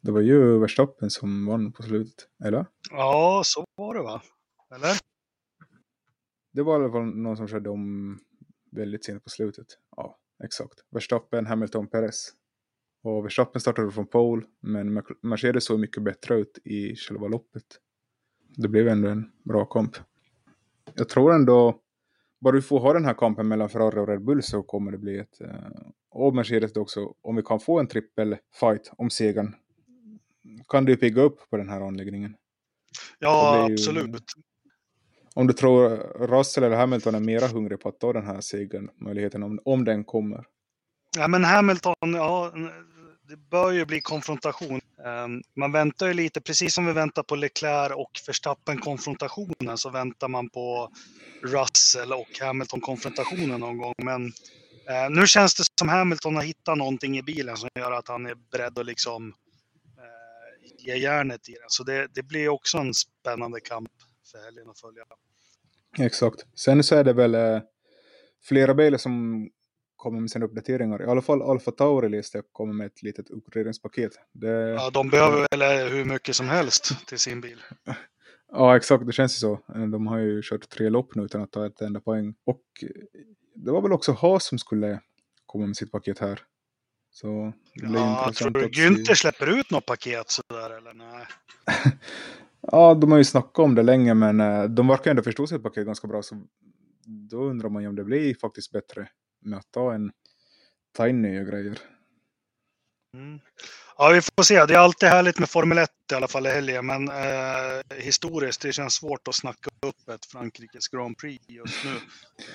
S2: Det var ju Verstappen som vann på slutet, eller?
S1: Ja, så var det va? Eller?
S2: Det var i alla fall någon som körde om väldigt sent på slutet. Ja, exakt. Verstappen, Hamilton, Perez. Och Verstappen startade från pole, men Mercedes såg mycket bättre ut i själva loppet. Det blev ändå en bra kamp. Jag tror ändå, bara vi får ha den här kampen mellan Ferrari och Red Bull så kommer det bli ett, eh, och Mercedes också, om vi kan få en trippel fight om segern, kan det ju pigga upp på den här anläggningen.
S1: Ja, absolut
S2: om du tror Russell eller Hamilton är mera hungrig på att ta den här segern, möjligheten om, om den kommer?
S1: Ja, men Hamilton, ja, det bör ju bli konfrontation. Ehm, man väntar ju lite, precis som vi väntar på Leclerc och Verstappen-konfrontationen, så väntar man på Russell och Hamilton-konfrontationen någon gång. Men ehm, nu känns det som Hamilton har hittat någonting i bilen som gör att han är beredd att liksom eh, ge järnet i den. Så det, det blir också en spännande kamp för helgen att följa.
S2: Exakt. Sen så är det väl eh, flera bilar som kommer med sina uppdateringar. I alla fall Alfa Tauri läste kommer med ett litet uppgraderingspaket. Det...
S1: Ja, de behöver väl hur mycket som helst till sin bil.
S2: ja, exakt. Det känns ju så. De har ju kört tre lopp nu utan att ta ett enda poäng. Och eh, det var väl också Haas som skulle komma med sitt paket här. Så
S1: det blir ja. Tror du Günther släpper ut något paket sådär eller nej?
S2: Ja, de har ju snackat om det länge, men eh, de verkar ändå förstå sitt paket ganska bra. Så då undrar man ju om det blir faktiskt bättre med att ta, en, ta in nya grejer.
S1: Mm. Ja, vi får se. Det är alltid härligt med Formel 1 i alla fall i helgen, men eh, historiskt det känns svårt att snacka upp ett Frankrikes Grand Prix just nu.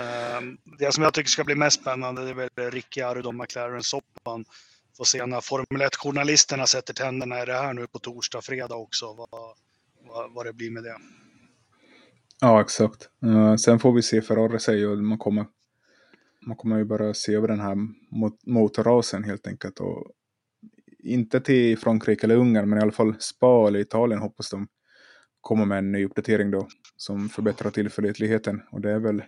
S1: Eh, det som jag tycker ska bli mest spännande det är väl Ricciardo och McLaren-soppan. Får se när Formel 1-journalisterna sätter tänderna i det här nu på torsdag, fredag också, vad, vad, vad det blir med det.
S2: Ja, exakt. Uh, sen får vi se Ferrari säger och man kommer, man kommer ju bara se över den här mot, motorrasen helt enkelt. Och inte till Frankrike eller Ungern, men i alla fall Spa eller Italien hoppas de kommer med en ny uppdatering då som förbättrar tillförlitligheten. Och det är väl,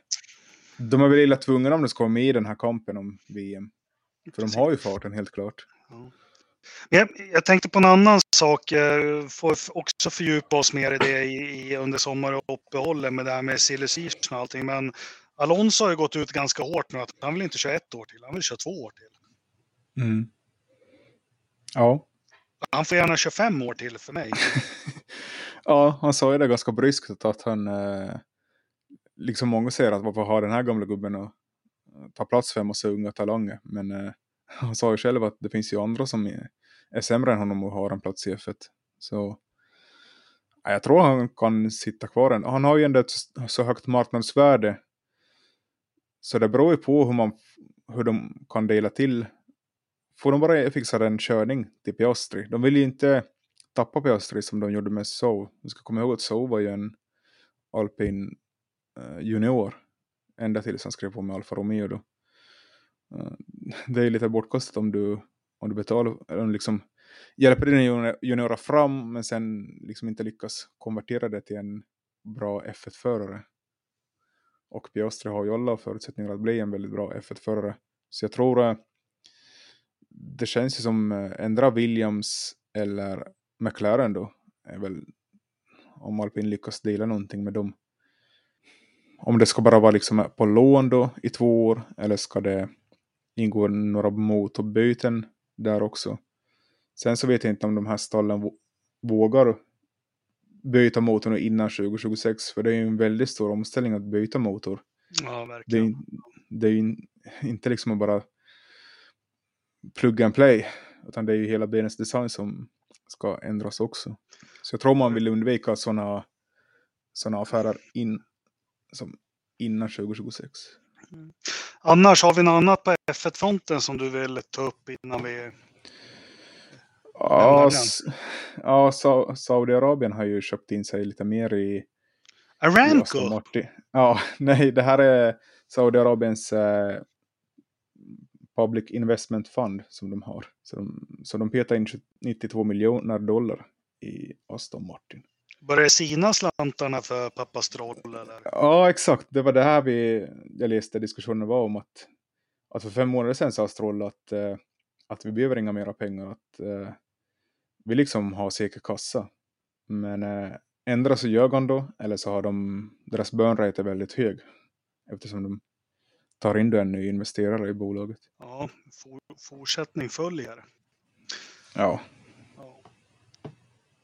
S2: de är väl illa tvungna om de ska vara med i den här kampen om VM. För de har ju farten helt klart.
S1: Ja. Jag, jag, tänkte på en annan sak, eh, får också fördjupa oss mer i det i, i under sommaruppehållet med det här med silly och allting. Men Alonso har ju gått ut ganska hårt nu att han vill inte köra ett år till, han vill köra två år till.
S2: Mm. Ja.
S1: Han får gärna 25 år till för mig.
S2: ja, han sa ju det ganska bryskt att han, eh, liksom många säger att varför har den här gamla gubben och ta plats för en massa unga talanger. Men eh, han sa ju själv att det finns ju andra som är, sämre än honom och har en plats i F1. Så jag tror han kan sitta kvar. Än. Han har ju ändå ett så högt marknadsvärde. Så det beror ju på hur, man, hur de kan dela till får de bara fixa en körning till Piastri. De vill ju inte tappa Piastri som de gjorde med Sov. Vi ska komma ihåg att Sov var ju en alpin eh, junior. Ända tills han skrev på med Alfa Romeo då. Eh, det är lite bortkastat om du, om du betalar, om liksom hjälper dina juniorer fram men sen liksom inte lyckas konvertera det till en bra F1-förare. Och Piastri har ju alla förutsättningar att bli en väldigt bra F1-förare. Så jag tror eh, det känns ju som eh, ändra Williams eller McLaren då. Är väl om Alpin lyckas dela någonting med dem. Om det ska bara vara liksom på lån då i två år eller ska det ingå några motorbyten där också. Sen så vet jag inte om de här stallen vågar byta motorn innan 2026 för det är ju en väldigt stor omställning att byta motor.
S1: Ja, verkligen.
S2: Det är, är inte liksom att bara plug and play. Utan det är ju hela benets design som ska ändras också. Så jag tror man vill undvika sådana såna affärer in, som innan 2026.
S1: Mm. Annars, har vi något annat på F1-fronten som du vill ta upp innan vi...
S2: Ja, ja Saudiarabien har ju köpt in sig lite mer i...
S1: Aramco?
S2: I ja, nej, det här är Saudiarabiens eh, Public Investment Fund som de har. Så de, så de petar in 92 miljoner dollar i Aston Martin.
S1: Det sina slantarna för pappa Stroll? Eller?
S2: Ja, exakt. Det var det här vi, jag läste diskussionen var om att, att för fem månader sedan sa Stroll att, eh, att vi behöver inga mera pengar. Att eh, vi liksom har säker kassa. Men eh, ändra så gör han då, eller så har de, deras burnrate är väldigt hög. Eftersom de tar in en ny investerare i bolaget.
S1: Ja, for, fortsättning följer.
S2: Ja.
S1: ja.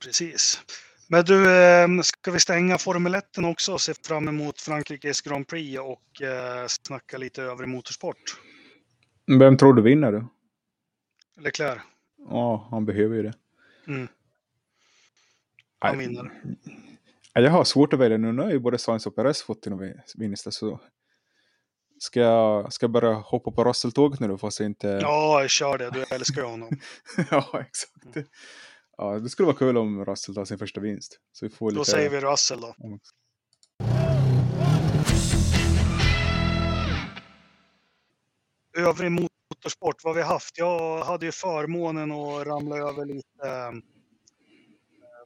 S1: Precis. Men du, ehm, ska vi stänga Formel 1 också och se fram emot Frankrikes Grand Prix och eh, snacka lite övrig motorsport?
S2: Vem tror du vinner då?
S1: Leclerc.
S2: Ja, han behöver ju det.
S1: Mm. Han vinner.
S2: Jag har svårt att välja nu. Nu har ju både Sainz och Perez fått till vinst. Så Ska jag, ska jag börja hoppa på Russell-tåget nu då fast inte...
S1: Ja, kör det. Du älskar ju honom.
S2: ja, exakt. Ja, det skulle vara kul om Russell tar sin första vinst. Så vi får
S1: då
S2: lite...
S1: säger vi Russell då. Övrig motorsport, vad vi haft? Jag hade ju förmånen att ramla över lite, eh,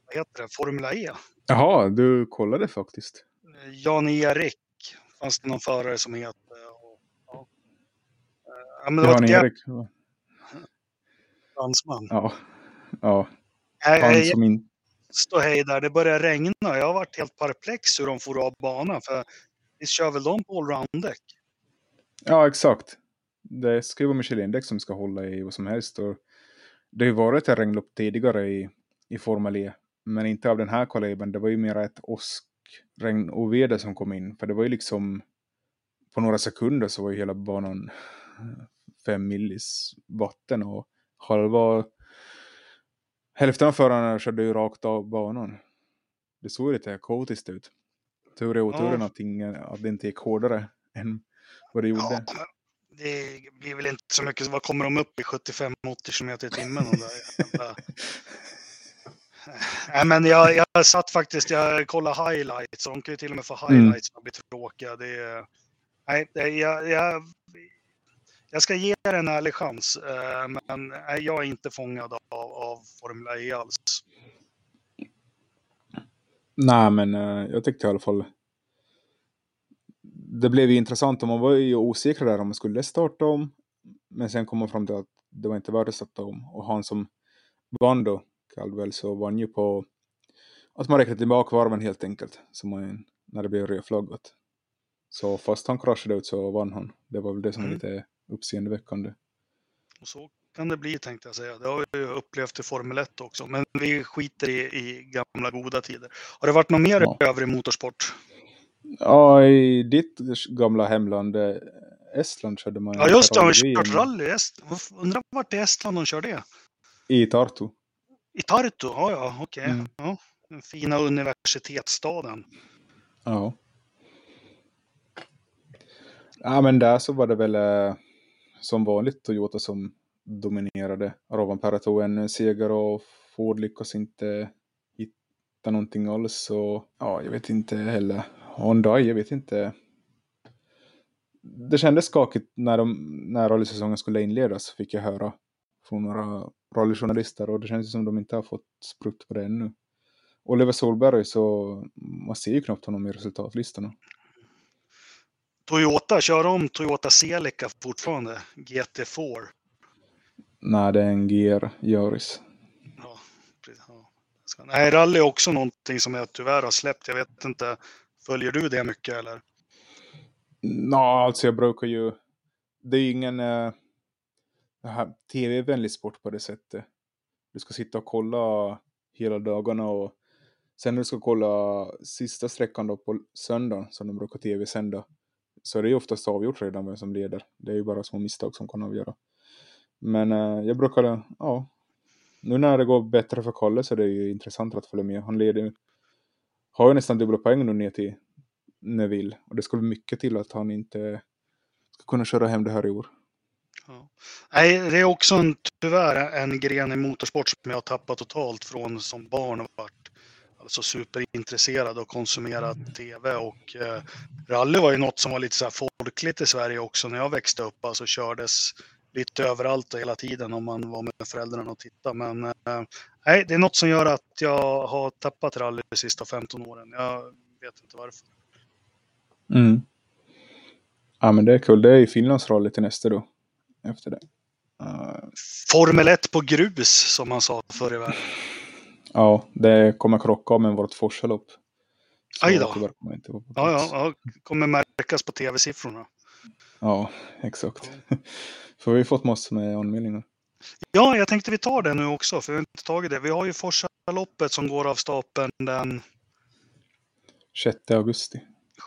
S1: vad heter det, Formula E.
S2: Jaha, du kollade faktiskt.
S1: Jan-Erik fanns det någon förare som hette.
S2: Ja, men det var Erik.
S1: Fransman.
S2: Ja. Ja.
S1: Han som in... Stå hej där, det börjar regna. Jag har varit helt perplex hur de får av banan. För visst kör väl de på allround-däck?
S2: Ja, exakt. Det ska ju vara Michelin-däck som ska hålla i vad som helst. Och det har ju varit ett regnlopp tidigare i, i Formel E. Men inte av den här kalibern. Det var ju mer ett åskregn och väder som kom in. För det var ju liksom på några sekunder så var ju hela banan 5 millis vatten och halva hälften av förarna körde ju rakt av banan. Det såg lite kaotiskt ut. Tur i oturen
S1: Ja.
S2: att, ingen, att det inte gick hårdare än vad det gjorde.
S1: Ja, det blir väl inte så mycket. Vad kommer de upp i? 75-80 km i timmen? Nej, men jag, jag satt faktiskt, jag kollade highlights och de kan ju till och med få
S2: Mm.
S1: highlights som blir tråkiga. Det nej, jag, jag, jag ska ge det en ärlig chans, eh, men nej, jag är inte fångad av, av Formula E alls.
S2: Nej, men eh, jag tyckte i alla fall det blev ju intressant och man var ju osäker där om man skulle starta om. Men sen kom man fram till att det var inte värt att starta om. Och han som vann då, Caldwell, så vann ju på att man räknade tillbaka varven helt enkelt. Så man, när det blev rödflaggat. Så fast han kraschade ut så vann han. Det var väl det som var
S1: Mm.
S2: lite uppseendeväckande.
S1: Och så kan det bli tänkte jag säga. Det har vi ju upplevt i Formel 1 också. Men vi skiter i, i gamla goda tider. Har det varit något mer
S2: Ja.
S1: övrig motorsport?
S2: Ja, i ditt gamla hemland eh, Estland körde man
S1: Ja just det, har
S2: rally-VM
S1: kört rally i Estland? Undrar vart i Estland de kör det?
S2: I Tartu.
S1: I Tartu? Ja, ja, okej.
S2: Mm.
S1: Ja, den fina universitetsstaden.
S2: Ja. Ja, men där så var det väl eh, som vanligt Toyota som dominerade. Rovanperä tog en seger och Ford lyckas inte hitta någonting alls. Och, ja, jag vet inte heller. Hyundai, jag vet inte. Det kändes skakigt när, de, när rallysäsongen skulle inledas, fick jag höra från några rallyjournalister. Och det känns som de inte har fått sprutt på det ännu. Oliver Solberg, så man ser ju knappt honom i resultatlistorna.
S1: Toyota, kör om Toyota Celica fortfarande? GT4.
S2: Nej, det är en GR Yaris.
S1: Ja, ja. Nej, rally är också någonting som jag tyvärr har släppt. Jag vet inte, följer du det mycket eller?
S2: Nå, alltså jag brukar ju... Det är ingen eh, det här tv-vänlig sport på det sättet. Du ska sitta och kolla hela dagarna och sen när du ska kolla sista sträckan då på söndagen som de brukar tv-sända så är det ju oftast avgjort redan vem som leder. Det är ju bara små misstag som kan avgöra. Men eh, jag brukar, eh, ja. Nu när det går bättre för Kalle så är det ju intressant att följa med. Han leder har ju nästan dubbla poäng nu ner till Neville. Och det skulle mycket till att han inte ska kunna köra hem det här i år.
S1: Ja. Nej, det är också en, tyvärr en gren i motorsport som jag har tappat totalt från som barn och varit alltså superintresserad och konsumerat tv och eh, rally var ju något som var lite så här folkligt i Sverige också när jag växte upp. Alltså kördes lite överallt och hela tiden om man var med föräldrarna och tittade. Men eh, nej, det är något som gör att jag har tappat rally de sista 15 åren. Jag vet inte varför.
S2: Mm. Ja men det är kul. Det är ju Finlands rally till nästa då. Efter det. Uh,
S1: Formel 1 på grus som man sa förr i världen.
S2: Ja, det kommer krocka med vårt Forsalopp.
S1: Aj då.
S2: kommer inte
S1: Ja, ja, ja, kommer märkas på tv-siffrorna.
S2: ja, exakt. För vi har fått massor med anmälningar.
S1: Ja, jag tänkte vi tar det nu också, för vi har inte tagit det. Vi har ju Forsaloppet som går av stapeln den
S2: 6 augusti.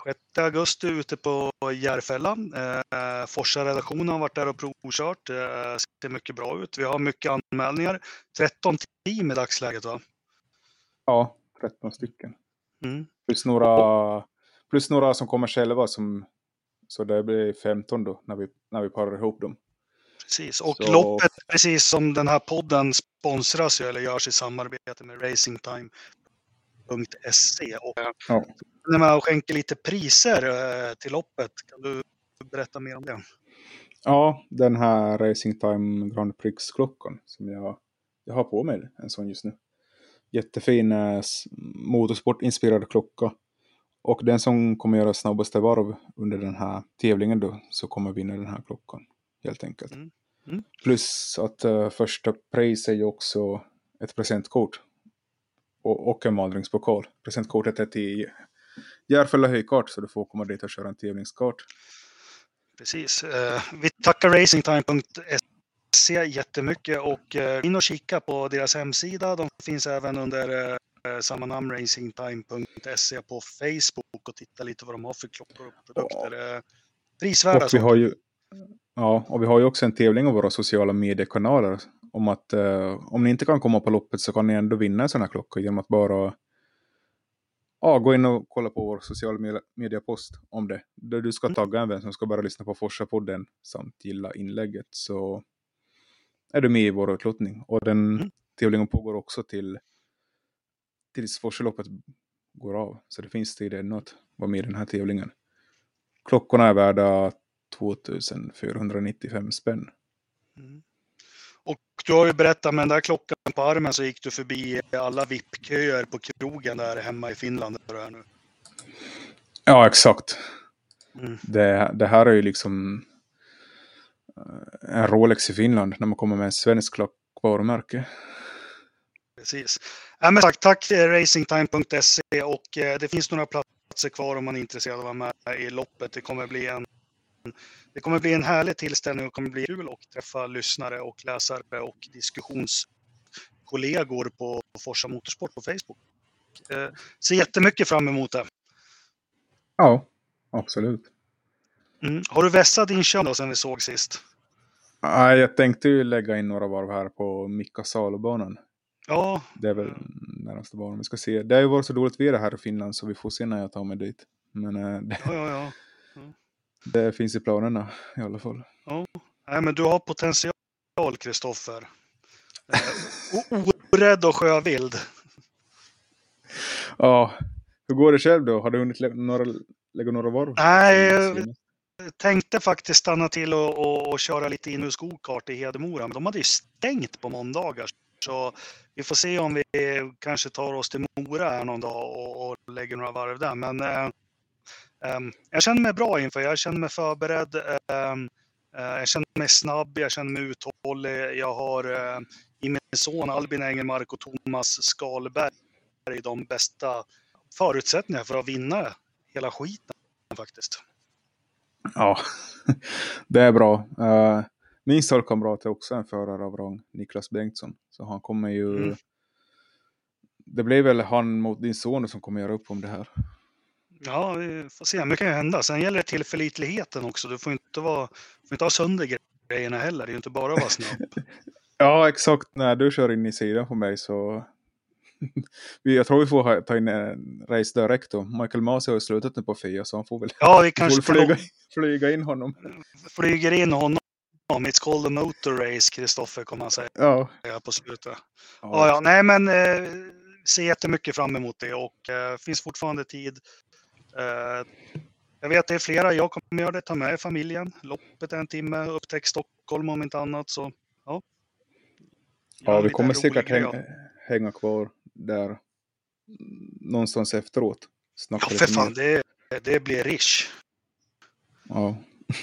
S1: 6 augusti ute på Järfälla. Eh, Forsa-redaktionen har varit där och provkört. Eh, ser mycket bra ut. Vi har mycket anmälningar. 13 team i dagsläget va?
S2: Ja, 13 stycken.
S1: Mm.
S2: Plus några, plus några som kommer själva som så det blir 15 då när vi, när vi parar ihop dem.
S1: Precis. Och
S2: Så-
S1: loppet, precis som den här podden sponsras ju eller görs i samarbete med racingtime.se. Och
S2: Ja.
S1: när man skänker lite priser eh, till loppet, kan du berätta mer om det?
S2: Ja, den här Racing Time Grand Prix-klockan som jag, jag har på mig en sån just nu. Jättefin eh, motorsportinspirerad klocka. Och den som kommer göra snabbaste varv under den här tävlingen då så kommer vinna den här klockan. Helt enkelt.
S1: Mm. Mm.
S2: Plus att eh, första pris är ju också ett presentkort. Och, och en vandringspokal. Presentkortet är till Järfälla höjkart så du får komma dit och köra en tävlingskart.
S1: Precis. Eh, vi tackar racingtime.se jättemycket och eh, in och kika på deras hemsida. De finns även under eh, samma namn, racingtime.se på Facebook och titta lite vad de har för klockor och produkter. Eh, prisvärda
S2: Och vi har ju, ja, och vi har ju också en tävling av våra sociala mediekanaler om att uh, om ni inte kan komma på loppet så kan ni ändå vinna en sån här klocka genom att bara ja, gå in och kolla på vår sociala mediepost om det. Där du ska mm. tagga en vän som ska bara lyssna på Forsa-podden samt gilla inlägget så är du med i vår utlottning. Och den mm. tävlingen pågår också till tills Forsaloppet går av. Så det finns tid ännu att vara med i den här tävlingen. Klockorna är värda 2495 spänn. Mm.
S1: Och du har ju berättat med den där klockan på armen så gick du förbi alla VIP-köer på krogen där hemma i Finland. Där nu.
S2: Ja, exakt. Mm. Det, det här är ju liksom en Rolex i Finland när man kommer med en svensk klockvarumärke.
S1: Precis. Ja, men tack, tack racingtime.se och eh, det finns några platser kvar om man är intresserad av att vara med i loppet. Det kommer bli en det kommer bli en härlig tillställning och kommer bli kul att träffa lyssnare och läsare och diskussionskollegor på Forsa Motorsport på Facebook. Eh, ser jättemycket fram emot det.
S2: Ja, absolut.
S1: Mm. Har du vässat din kön då sen vi såg sist?
S2: Nej, jag tänkte ju lägga in några varv här på Mikka Salobanan.
S1: Ja.
S2: Det är väl närmaste banan vi ska se. Det har ju varit så dåligt väder här i Finland så vi får se när jag tar mig dit. Men äh, det,
S1: ja, ja, ja.
S2: det finns i planerna i alla fall.
S1: Ja, Nej, men du har potential Kristoffer. Eh, orädd och sjövild.
S2: Ja, hur går det själv då? Har du hunnit lä några, lägga några varv?
S1: Nej, tänkte faktiskt stanna till och, och, och köra lite in i Hedemora, men de hade ju stängt på måndagar. Så vi får se om vi kanske tar oss till Mora här någon dag och, och lägger några varv där. Men eh, eh, jag känner mig bra inför, jag känner mig förberedd. Eh, eh jag känner mig snabb, jag känner mig uthållig. Jag har eh, i min son Albin Engelmark och Thomas Skalberg de bästa förutsättningarna för att vinna hela skiten faktiskt.
S2: Ja, det är bra. Uh, min stallkamrat är också en förare av rang, Niklas Bengtsson. Så han kommer ju... Mm. Det blir väl han mot din son som kommer göra upp om det här.
S1: Ja, vi får se. Mycket kan ju hända. Sen gäller det tillförlitligheten också. Du får inte, vara, får inte ha sönder grejerna heller. Det är ju inte bara att vara snabb.
S2: ja, exakt. När du kör in i sidan på mig så... jag tror vi får ta in en race direkt då. Michael Masi har ju slutat nu på FIA så han får väl,
S1: ja, vi kanske
S2: får flyga, flyga in honom.
S1: Flyger in honom It's called a motor race, Kristoffer kommer han säga
S2: ja.
S1: på slutet. Ja. ja, nej men eh, ser jättemycket fram emot det och eh, finns fortfarande tid. Eh, jag vet att det är flera, jag kommer göra det, ta med familjen. Loppet är en timme, upptäck Stockholm om inte annat så ja.
S2: Ja, vi kommer säkert häng, hänga kvar där någonstans efteråt.
S1: Ja, för fan, det, det blir rish.
S2: Ja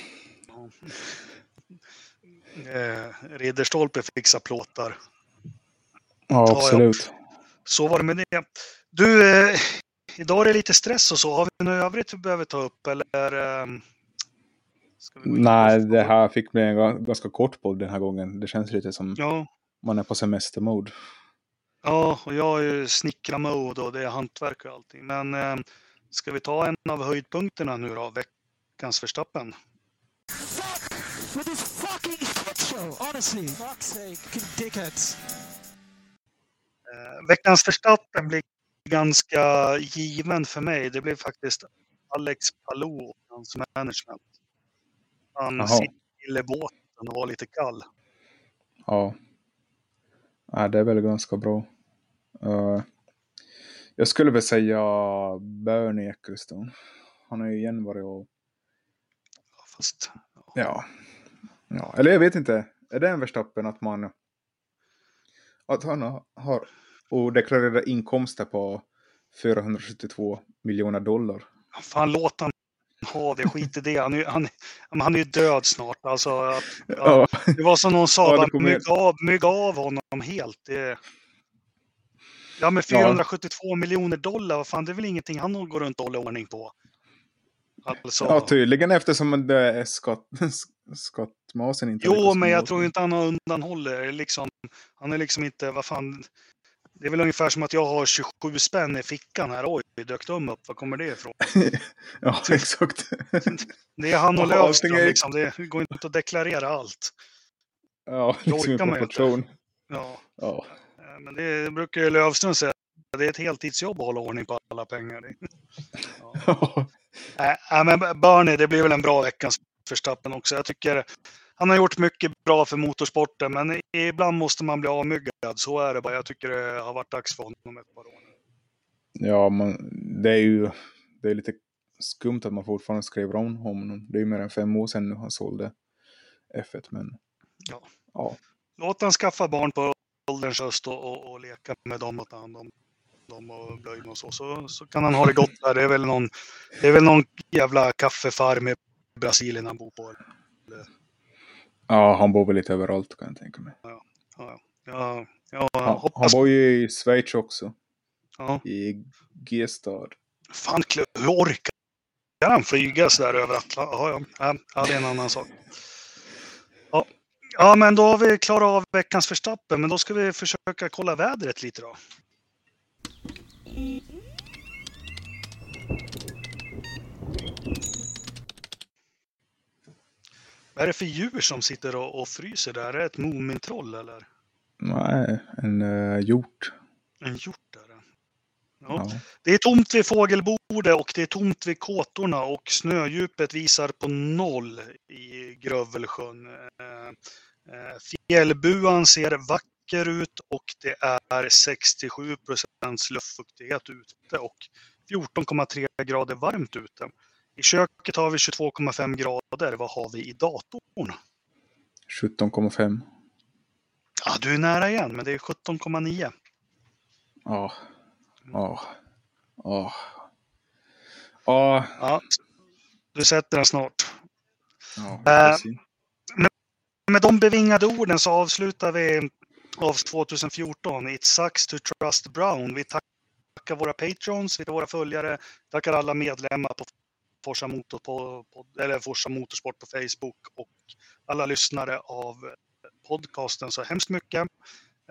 S1: eh, Ridderstolpe fixa plåtar.
S2: Ja, absolut. Ja,
S1: Så var det med det. Du, eh, idag är det lite stress och så. Har vi något övrigt vi behöver ta upp eller? Eh,
S2: Nej, det här fick bli en ganska kort podd den här gången. Det känns lite som
S1: ja.
S2: man är på semestermode.
S1: Ja, och jag är ju snickra-mode och det är hantverk och allting. Men eh, ska vi ta en av höjdpunkterna nu då? Veckans dickheads. Eh, veckans förstappen blir ganska given för mig. Det blev faktiskt Alex Palou och hans management. Han Aha. sitter i båten och var lite kall.
S2: Ja. Ja, det är väl ganska bra. Uh, jag skulle väl säga Bernie Ecclestone. Han har ju igen varit och...
S1: Fast...
S2: Ja. ja. Eller jag vet inte är det en Verstappen att man att han har och deklarerar inkomster på 472 miljoner dollar.
S1: Fan låt han det, skit i det. Han är, han, han är ju död snart. Alltså, ja, ja. Det var som någon sa, ja, mygg, av, mygg av honom helt. Det... Ja men 472 ja. miljoner dollar, vad fan det är väl ingenting han går runt och håller ordning på.
S2: Alltså... Ja, tydligen eftersom det är skatt, skattmasen inte
S1: Jo, men jag tror inte han har undanhåller. Liksom, han är liksom inte, vad fan. Det är väl ungefär som att jag har 27 spänn i fickan här. Oj, dök de upp? Var kommer det ifrån?
S2: ja, exakt.
S1: det är han och Löfström, liksom. det går inte att deklarera allt.
S2: Ja, liksom
S1: orkar
S2: en
S1: man ju inte. Ja,
S2: Ja.
S1: eh, men det brukar ju Lövström säga. Det är ett heltidsjobb att hålla ordning på alla pengar. Ja. Äh, men Bernie, det blir väl en bra veckans Verstappen också. Jag tycker han har gjort mycket bra för motorsporten, men ibland måste man bli avmyggad. Så är det bara. Jag tycker det har varit dags för honom ett par år. nu.
S2: Ja, man, det är ju det är lite skumt att man fortfarande skriver om honom. Det är ju mer än fem år sedan nu han sålde F1, men
S1: Ja.
S2: ja.
S1: Låt han skaffa barn på ålderns höst och, och, och leka med dem och ta hand om dem och blöjorna och så, så. Så kan han ha det gott där. Det är väl någon, det är väl någon jävla kaffefarm i Brasilien han bor på.
S2: ja, han bor väl lite överallt kan jag tänka mig.
S1: Ja, ja, jag
S2: Han, han
S1: hoppas.
S2: bor ju i Schweiz också,
S1: Ja.
S2: i G-stad.
S1: Fan, hur orkar han flyga sådär över Atlanten? Ja, ja, ja, det är en annan sak. Ja. ja, men då har vi klarat av veckans förstappen, men då ska vi försöka kolla vädret lite då. Vad är det för djur som sitter och, och fryser där? Är det ett Mumintroll eller?
S2: Nej, en uh, hjort.
S1: En hjort? Ja. Det är tomt vid fågelbordet och det är tomt vid kåtorna och snödjupet visar på noll i Grövelsjön. Eh, eh, Fjällbuan ser vacker ut och det är 67 procents luftfuktighet ute och 14,3 grader varmt ute. I köket har vi 22,5 grader. Vad har vi i datorn?
S2: 17,5.
S1: Ja, du är nära igen, men det är 17,9.
S2: Ja. Ja. Ja. Ja.
S1: Ja, du sätter den snart.
S2: Ja, precis.
S1: Med de bevingade orden så avslutar vi av 2014. It sucks to trust Brown. Vi tackar våra patrons, vi tackar våra följare, tackar alla medlemmar på Forsa, Motor, på, på, eller Forsa Motorsport på Facebook och alla lyssnare av podcasten så hemskt mycket.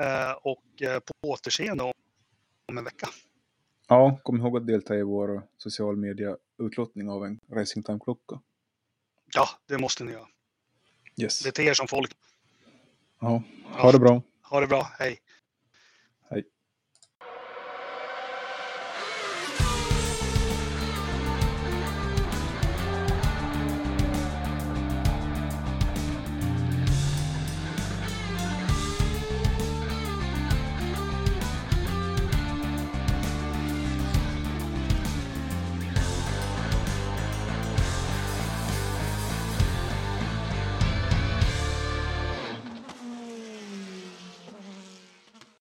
S1: Eh, och eh, på återseende om en vecka.
S2: Ja, kom ihåg att delta i vår social media utlottning av en Racing Time-klocka.
S1: Ja, det måste ni göra.
S2: Yes.
S1: Det är till er som folk.
S2: Ja, ha det bra.
S1: Ha det bra, hej!